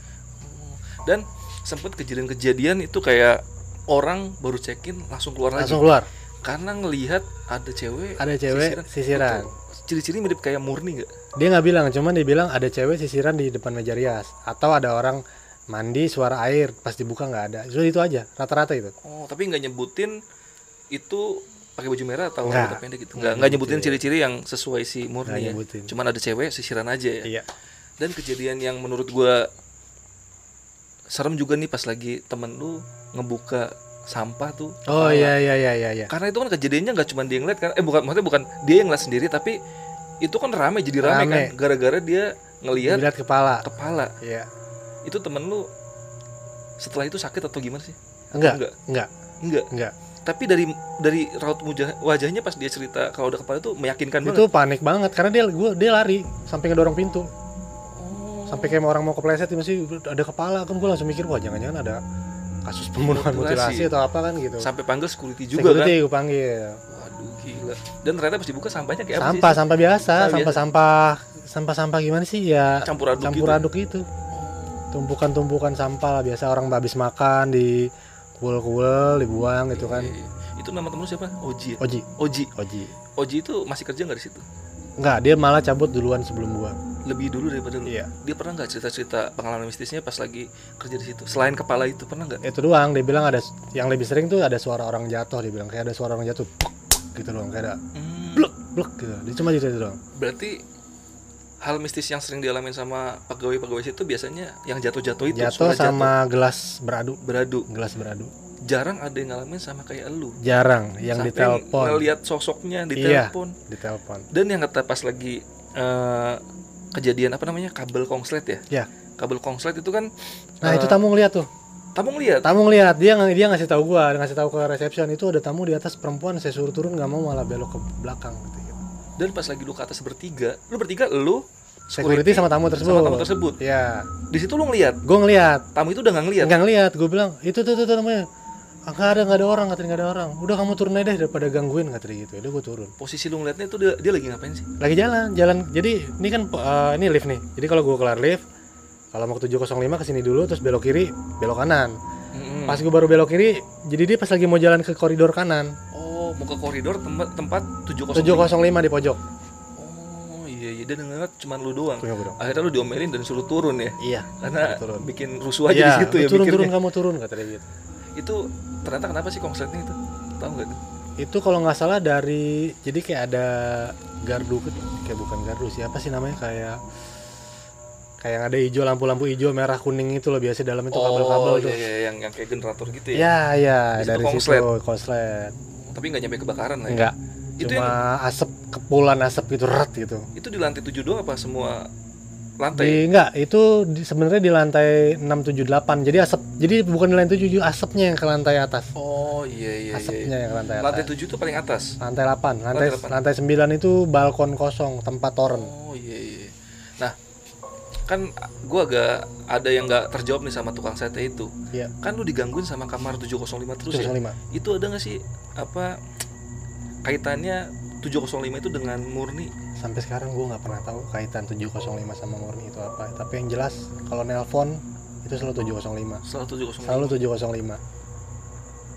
Oh. Dan sempat kejadian-kejadian itu kayak orang baru check-in langsung keluar langsung lagi. keluar karena ngelihat ada cewek ada cewek sisiran, Itu ciri-ciri mirip kayak murni nggak dia nggak bilang cuman dia bilang ada cewek sisiran di depan meja rias atau ada orang mandi suara air pas dibuka nggak ada. Itu itu aja rata-rata itu. Oh tapi nggak nyebutin itu pakai baju merah atau Nggak. rambut pendek gitu? Nggak nggak nyebutin. ciri-ciri yang sesuai si murni ya? nyebutin. cuman ada cewek sisiran aja ya? Iya. Dan kejadian yang menurut gua serem juga nih pas lagi temen lu ngebuka sampah tuh. Oh iya iya iya iya iya. Karena itu kan kejadiannya nggak cuma dia yang ngeliat kan eh bukan maksudnya bukan dia yang ngeliat sendiri tapi itu kan rame jadi rame, Rame. kan gara-gara dia ngelihat lihat kepala. kepala. Iya itu temen lu setelah itu sakit atau gimana sih? Enggak enggak? enggak. Enggak? Enggak. Tapi dari dari raut wajah, wajahnya pas dia cerita kalau ada kepala itu meyakinkan itu banget? panik banget karena dia gua dia lari sampai ngedorong pintu. Oh, sampai kayak orang mau kepleset masih ada kepala kan gue langsung mikir wah jangan-jangan ada kasus pembunuhan Mutilasi. mutilasi atau apa kan gitu. Sampai panggil security juga Security kan? gue panggil. Waduh gila. Dan ternyata pas dibuka sampahnya kayak apa sampah sih? Sampah biasa Sampah sampah sampah sampah sampah gimana sih? Ya campur aduk campur gitu. aduk itu tumpukan-tumpukan sampah lah biasa orang habis makan di kuel-kuel dibuang gitu kan. Itu nama temen lu siapa? Oji ya? Oji. Oji. Oji. Oji itu masih kerja nggak di situ? Enggak dia malah cabut duluan sebelum gua. Lebih dulu daripada lu? Iya. Dia pernah nggak cerita-cerita pengalaman mistisnya pas lagi kerja di situ? Selain kepala itu pernah nggak? Itu doang dia bilang ada yang lebih sering tuh ada suara orang jatuh dia bilang. Kayak ada suara orang jatuh gitu doang. Kayak ada Hmm, blek blek gitu. Dia cuma gitu itu doang. Berarti hal mistis yang sering dialamin sama pegawai-pegawai situ biasanya yang jatuh-jatuh itu jatuh sama gelas beradu. Beradu. Gelas beradu. Jarang ada yang ngalamin sama kayak elu jarang yang Sampai ditelepon. ngeliat sosoknya di Iya. telepon ditelepon. Dan yang kata pas lagi eh, kejadian apa namanya? Kabel kongslet ya? Iya. kabel kongslet itu kan nah eh, itu tamu ngeliat tuh. Tamu ngeliat? Tamu ngeliat. Dia dia ngasih tahu gua ngasih tahu ke resepsion itu ada tamu di atas perempuan. Saya suruh turun nggak mau malah belok ke belakang gitu. Dan pas lagi lu ke atas bertiga lu bertiga lu security sama tamu tersebut. sama tamu tersebut. Ya di situ lu ngeliat? Gua ngeliat. Tamu itu udah nggak ngeliat? Nggak ngeliat gua bilang itu tuh tuh, tuh namanya. "Ah, nggak ada nggak ada orang katanya nggak ada orang. Udah kamu turun aja deh daripada gangguin katanya gitu. Udah gua turun. Posisi lu ngeliatnya itu dia, dia lagi ngapain sih? Lagi jalan jalan. Jadi ini kan eh, ini lift nih. Jadi kalau gua kelar lift kalau mau ke 705 ke sini dulu terus belok kiri belok kanan. Mm-mm. pas gua baru belok kiri jadi dia pas lagi mau jalan ke koridor kanan oh mau ke koridor tempat tempat 705 705 di pojok. Oh iya iya. Dia ngeliat cuma lu doang. Dong. akhirnya lu diomelin dan suruh turun ya? Iya karena turun. bikin rusuh aja Iya, di situ ya turun mikirnya. turun kamu turun kata dia gitu. Itu ternyata kenapa sih kongsletnya itu? Tahu nggak? Tuh itu kalau nggak salah dari jadi kayak ada gardu kayak bukan gardu siapa sih namanya kayak kayak yang ada hijau lampu-lampu hijau merah kuning itu loh biasa dalam itu kabel-kabel oh, tuh. iya, iya, yang yang kayak generator gitu ya? Ya ya Di situ dari konslet. situ konslet tapi nggak nyampe kebakaran lah ya? Enggak itu cuma yang asap kepulan asap gitu rat gitu. Itu di lantai 7 doang apa semua di lantai enggak itu di- sebenarnya di lantai 678 jadi asap jadi bukan di lantai 7 asapnya yang ke lantai atas. Oh iya iya iya. Asapnya yang ke lantai atas. lantai 7 itu paling atas? Lantai 8 lantai Lantai lantai 9 itu balkon kosong tempat toren. Oh iya iya kan gua agak ada yang nggak terjawab nih sama tukang sate itu. Iya. kan lu digangguin sama kamar 705 terus ya? 705 itu ada nggak sih apa kaitannya 705 itu dengan murni? Sampai sekarang gue nggak pernah tahu kaitan 705 sama murni itu apa. Tapi yang jelas kalau nelpon itu selalu 705 selalu 705 selalu 705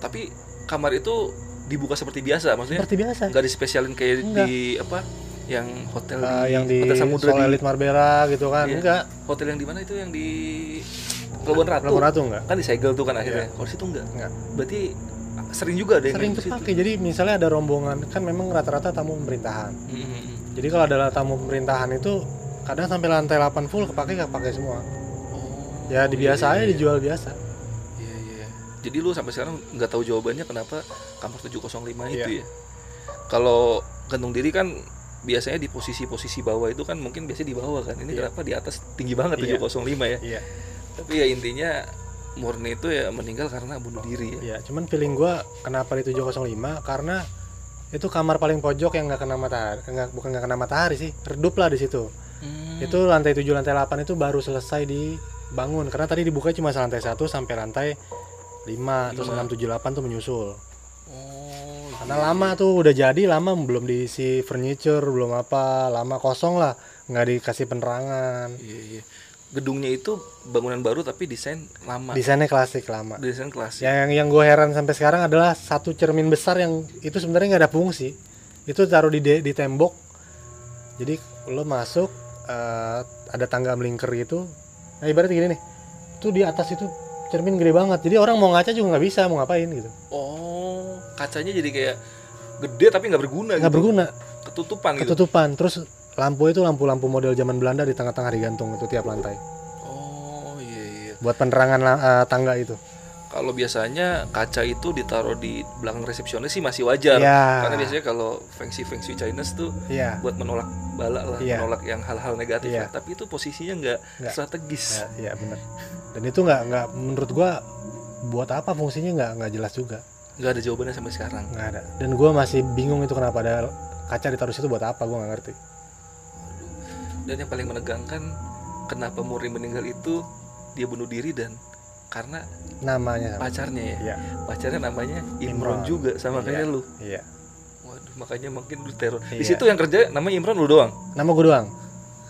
tapi kamar itu dibuka seperti biasa maksudnya? Seperti biasa. Nggak dispesialin kayak Enggak. di apa yang hotel Eh, di, yang di hotel samudra Sol di Elite Marbella gitu kan Iya. enggak hotel yang di mana itu yang di Pelabuhan Ratu Pelabuhan Ratu enggak kan disegel tuh kan akhirnya kalau situ enggak Enggak. berarti sering juga ada yang sering kepake jadi misalnya ada rombongan kan memang rata-rata tamu pemerintahan Mm, mm, mm. jadi kalau ada tamu pemerintahan itu kadang sampai lantai 8 full kepake kepake semua Oh, ya dibiasa aja iya, iya. dijual biasa Iya iya. Jadi lu sampai sekarang nggak tahu jawabannya kenapa kamar 705 itu Iya. ya. Kalau gantung diri kan biasanya di posisi-posisi bawah itu kan mungkin biasanya di bawah kan. Ini Iya. kenapa di atas tinggi banget Iya. 705 ya. iya Tapi ya intinya murni itu ya meninggal karena bunuh diri ya. Iya, cuman feeling gua kenapa di 705 karena itu kamar paling pojok yang nggak kena matahari, nggak bukan nggak kena matahari sih, redup lah di situ. Hmm. Itu lantai 7 lantai 8 itu baru selesai dibangun karena tadi dibuka cuma lantai 1 sampai lantai 5, terus Lima. 6 7 8 tuh menyusul. Karena lama tuh udah jadi lama belum diisi furniture, belum apa, lama kosong lah, nggak dikasih penerangan. Iya iya. gedungnya itu bangunan baru tapi desain lama. Desainnya klasik lama. Desain klasik. Yang yang gue heran sampai sekarang adalah satu cermin besar yang itu sebenarnya nggak ada fungsi. Itu taruh di de- di tembok. Jadi lo masuk eh, ada tangga melingkar gitu. Nah ibaratnya gini nih. Itu di atas itu cermin gede banget. Jadi orang mau ngaca juga nggak bisa mau ngapain gitu. Oh kacanya jadi kayak gede tapi nggak berguna nggak gitu. berguna. Ketutupan gitu? Ketutupan. Terus lampu itu lampu-lampu model zaman Belanda di tengah-tengah digantung itu tiap lantai. Oh iya iya. Buat penerangan eh, tangga itu kalau biasanya kaca itu ditaruh di belakang resepsionis sih masih wajar Iya. karena biasanya kalau feng shui feng shui Chinese tuh iya buat menolak bala lah Iya. menolak yang hal-hal negatif Iya. lah. tapi itu posisinya nggak strategis Ya, iya benar. Dan itu nggak nggak menurut gua buat apa fungsinya nggak nggak jelas juga nggak ada jawabannya sampai sekarang nggak ada. Dan gua masih bingung itu kenapa ada kaca ditaruh situ buat apa gua nggak ngerti. dan yang paling menegangkan kenapa Murni meninggal itu dia bunuh diri dan karena Namanya pacarnya ya Iya pacarnya namanya Imron. Imron, juga sama Iya. kayak lu iya. waduh makanya mungkin lu teror di Iya. situ yang kerja namanya Imron lu doang Nama gua doang.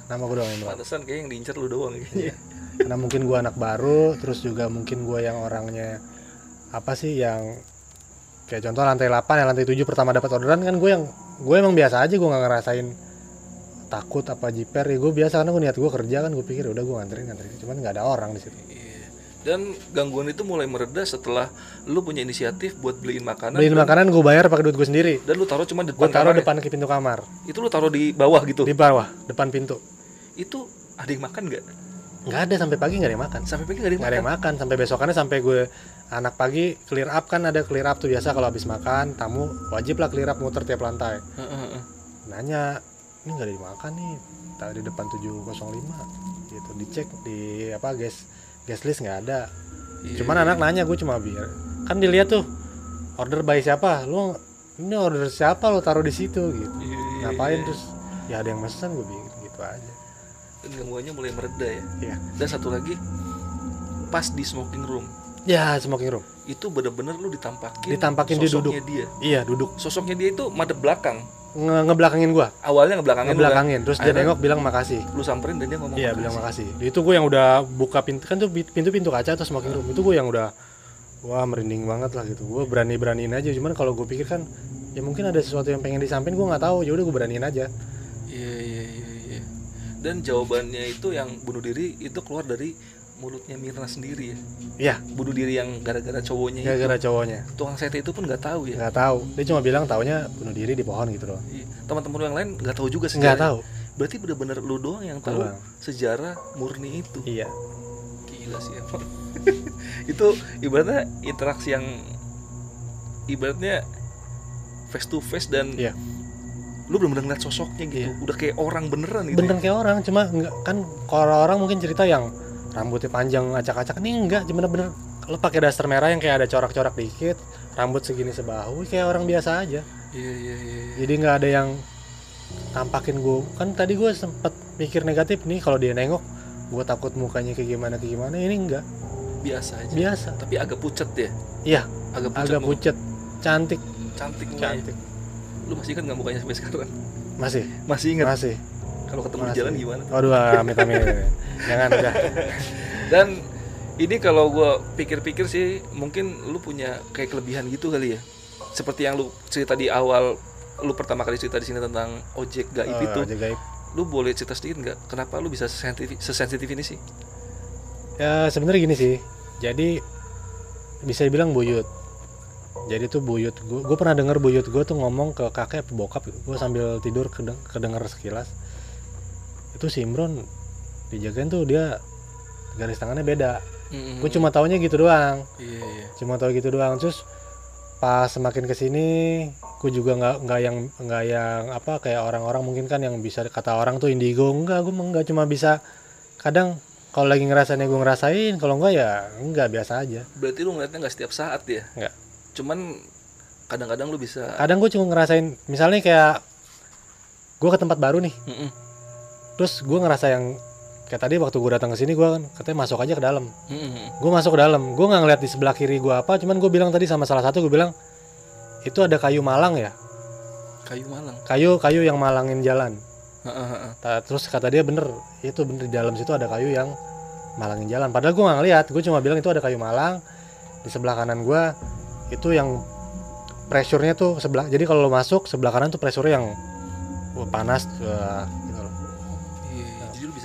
Nama gua doang Imran. pantesan kayak yang diincar lu doang kayaknya Iya. Karena mungkin gua anak baru, terus juga mungkin gua yang orangnya apa sih yang kayak contoh lantai 8 ya lantai 7 pertama dapat orderan kan gue yang gue emang biasa aja gue nggak ngerasain takut apa jiper ya gue biasa karena gue niat gue kerja kan gue pikir udah gue nganterin nganterin cuman nggak ada orang di situ Iya. Dan gangguan itu mulai mereda setelah lu punya inisiatif buat beliin makanan beliin makanan gue bayar pakai duit gue sendiri. Dan lu taruh cuma di gue depan taruh kamar ya? depan ke pintu kamar. Itu lu taruh di bawah gitu? Di bawah depan pintu. Itu ada yang makan nggak? Nggak ada sampai pagi nggak ada yang makan. Sampai pagi nggak ada yang ada yang makan? sampai besokannya sampai gue anak pagi clear up kan ada clear up tuh biasa kalau habis makan tamu wajib lah clear up muter tiap lantai. Nanya ini nggak ada yang makan nih tadi di depan 705 gitu dicek di apa gas gas list nggak ada. Iya, cuman anak nanya gue cuma biar kan dilihat tuh order by siapa? Lu ini order siapa lo taruh di situ? Gitu. Iya, iya, ngapain iya. terus? Ya ada yang mesen gue bikin gitu aja. Dan gangguannya mulai mereda ya. Iya. dan satu lagi pas di smoking room. Ya smoking room. Itu bener-bener lu ditampakin Ditampakin dia sosoknya dia. Iya duduk. Sosoknya dia itu madep belakang nge ngebelakangin gua. Awalnya ngebelakangin kan? Ngebelakangin terus dia nengok bilang makasih. lu samperin dan dia ngomong iya makasih. bilang makasih. Itu gue yang udah buka pintu kan tuh pintu pintu kaca atau smoking room itu gue yang udah wah merinding banget lah gitu. Gue berani beraniin aja cuman kalau gue pikir kan ya mungkin ada sesuatu yang pengen disampaikan gue nggak tahu. Ya udah gue beraniin aja. Iya iya iya iya. Dan jawabannya itu yang bunuh diri itu keluar dari mulutnya Mirna sendiri ya. Iya. Bunuh diri yang gara-gara cowoknya gara-gara cowoknya. Tukang sate itu pun nggak tahu ya? Nggak tahu. Dia cuma bilang taunya bunuh diri di pohon gitu doang. Iya. teman-teman yang lain nggak tahu juga nggak sejarahnya. tahu. Berarti bener-bener lu doang yang tahu sejarah murni itu. Iya. Gila sih emang itu ibaratnya interaksi yang ibaratnya face to face dan Iya. lu benar-benar ngeliat sosoknya gitu. Iya. udah kayak orang beneran gitu. Bener kayak orang cuma nggak kan kalau orang mungkin cerita yang rambutnya panjang acak-acak. Ini enggak cuma bener lo pakai daster merah yang kayak ada corak-corak dikit rambut segini sebahu kayak orang biasa aja. Iya iya iya iya. jadi nggak ada yang tampakin gue kan tadi gue sempet mikir negatif nih kalau dia nengok gue takut mukanya kayak gimana kayak gimana. Ini enggak. Biasa aja. Biasa. Tapi agak pucet ya iya agak pucet agak pucet. Cantik. Cantik cantik. Lu masih kan nggak mukanya sampai sekarang? Masih. Masih ingat? Masih kalau ketemu di jalan gimana waduh amit amit. Jangan udah. Dan ini kalau gua pikir-pikir sih mungkin lu punya kayak kelebihan gitu kali ya. Seperti yang lu cerita di awal lu pertama kali cerita di sini tentang ojek gaib Oh, itu. ojek gaib. lu boleh cerita sedikit nggak? Kenapa lu bisa sesensitif, sesensitif ini sih? Ya sebenarnya gini sih. Jadi bisa dibilang buyut. Jadi tuh buyut gue gue pernah denger buyut gue tuh ngomong ke kakek bokap. Gue sambil tidur kedeng kedenger sekilas itu si Imron dijagain tuh dia garis tangannya beda. Gue cuma taunya gitu doang. Iya iya. Cuma tahu gitu doang. Terus pas semakin ke sini gue juga nggak nggak yang nggak yang apa kayak orang-orang mungkin kan yang bisa kata orang tuh indigo. Enggak gue nggak cuma bisa. Kadang kalau lagi ngerasain ya gue ngerasain kalau enggak ya enggak biasa aja. Berarti lu ngeliatnya nggak setiap saat ya? Nggak. cuman kadang-kadang lu bisa kadang gue cuma ngerasain misalnya kayak gue ke tempat baru nih. Mm-mm. Terus gue ngerasa yang kayak tadi waktu gue datang ke sini gue kan katanya masuk aja ke dalam. Mm-mm. gue masuk ke dalam. Gue nggak ngeliat di sebelah kiri gue apa cuman gue bilang tadi sama salah satu gue bilang itu ada kayu malang ya? Kayu malang. Kayu kayu yang malangin jalan. Heeh, heeh. Ta- terus kata dia bener itu bener di dalam situ ada kayu yang malangin jalan. Padahal gue nggak ngeliat gue cuma bilang itu ada kayu malang di sebelah kanan gue itu yang pressure-nya tuh sebelah jadi kalau lo masuk sebelah kanan tuh pressure yang panas wah,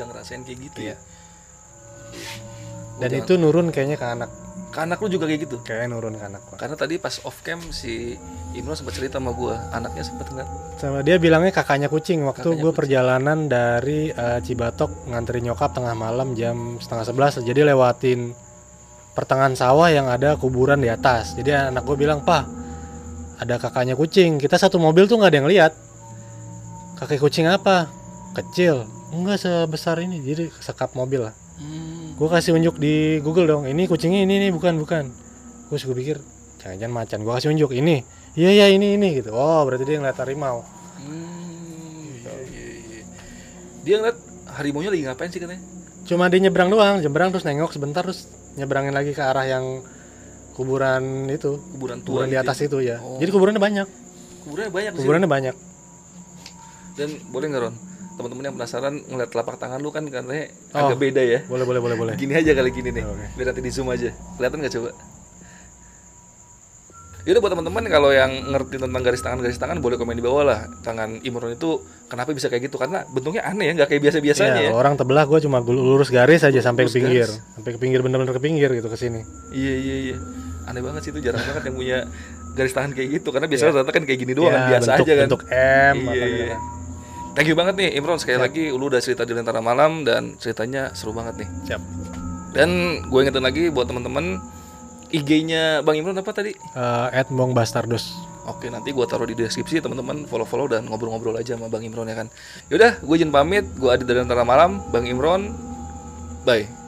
bisa ngerasain kayak gitu Iya. ya. dan itu nurun kayaknya ke anak ke anak lu juga kayak gitu. kayaknya nurun ke anak gua. Karena tadi pas off cam si Imron sempat cerita sama gua, anaknya sempat ngeliat sama dia bilangnya kakaknya kucing waktu Kakaknya gue kucing. perjalanan dari eh, Cibatok nganterin nyokap tengah malam jam setengah sebelas jadi lewatin pertengahan sawah yang ada kuburan di atas jadi anak gue bilang pak ada kakaknya kucing kita satu mobil tuh nggak ada yang lihat kakek kucing apa kecil. Enggak sebesar ini jadi sekap mobil lah. Hmm, gue kasih unjuk di Google dong. Ini kucingnya ini nih bukan bukan. Gue gue pikir jangan-jangan macan. Gue kasih unjuk ini. Iya iya ini ini gitu. Oh berarti dia ngeliat harimau. Hmm, iya, iya, iya. Dia ngeliat harimaunya lagi ngapain sih katanya? cuma dia nyebrang doang nyebrang terus nengok sebentar terus nyebrangin lagi ke arah yang kuburan itu. Kuburan tua kuburan di gitu atas ya? itu ya. Oh. jadi kuburannya banyak. Kuburannya banyak sih. kuburannya banyak. Dan boleh nggak Ron? Teman-teman yang penasaran ngeliat telapak tangan lu kan katanya Oh. agak beda ya. boleh boleh boleh boleh Gini aja kali gini nih. Oke. Biar nanti di zoom aja. Kelihatan nggak coba? Yaudah buat teman-teman kalau yang ngerti tentang garis tangan garis tangan boleh komen di bawah lah tangan Imron itu kenapa bisa kayak gitu karena bentuknya aneh ya nggak kayak biasa biasanya Iya, ya. kalau orang tebelah gue cuma lurus garis aja sampai Lurus ke pinggir garis. sampai ke pinggir bener-bener ke pinggir gitu ke sini Iya iya iya. Aneh banget sih itu jarang banget yang punya garis tangan kayak gitu karena biasanya rata-rata kan kayak gini doang kan Ya, biasa bentuk, aja kan. bentuk M Iya, iya. gitu kan. Thank you banget nih Imron sekali lagi lu udah cerita di Lentera Malam dan ceritanya seru banget nih. siap Dan gue ingetin lagi buat teman-teman IG-nya Bang Imron apa tadi? Eh, at Bong Bastardos Oke nanti gue taruh di deskripsi teman-teman follow-follow dan ngobrol-ngobrol aja sama Bang Imron ya kan. Yaudah gue izin pamit, gue Adi dari Lentera Malam, Bang Imron, bye.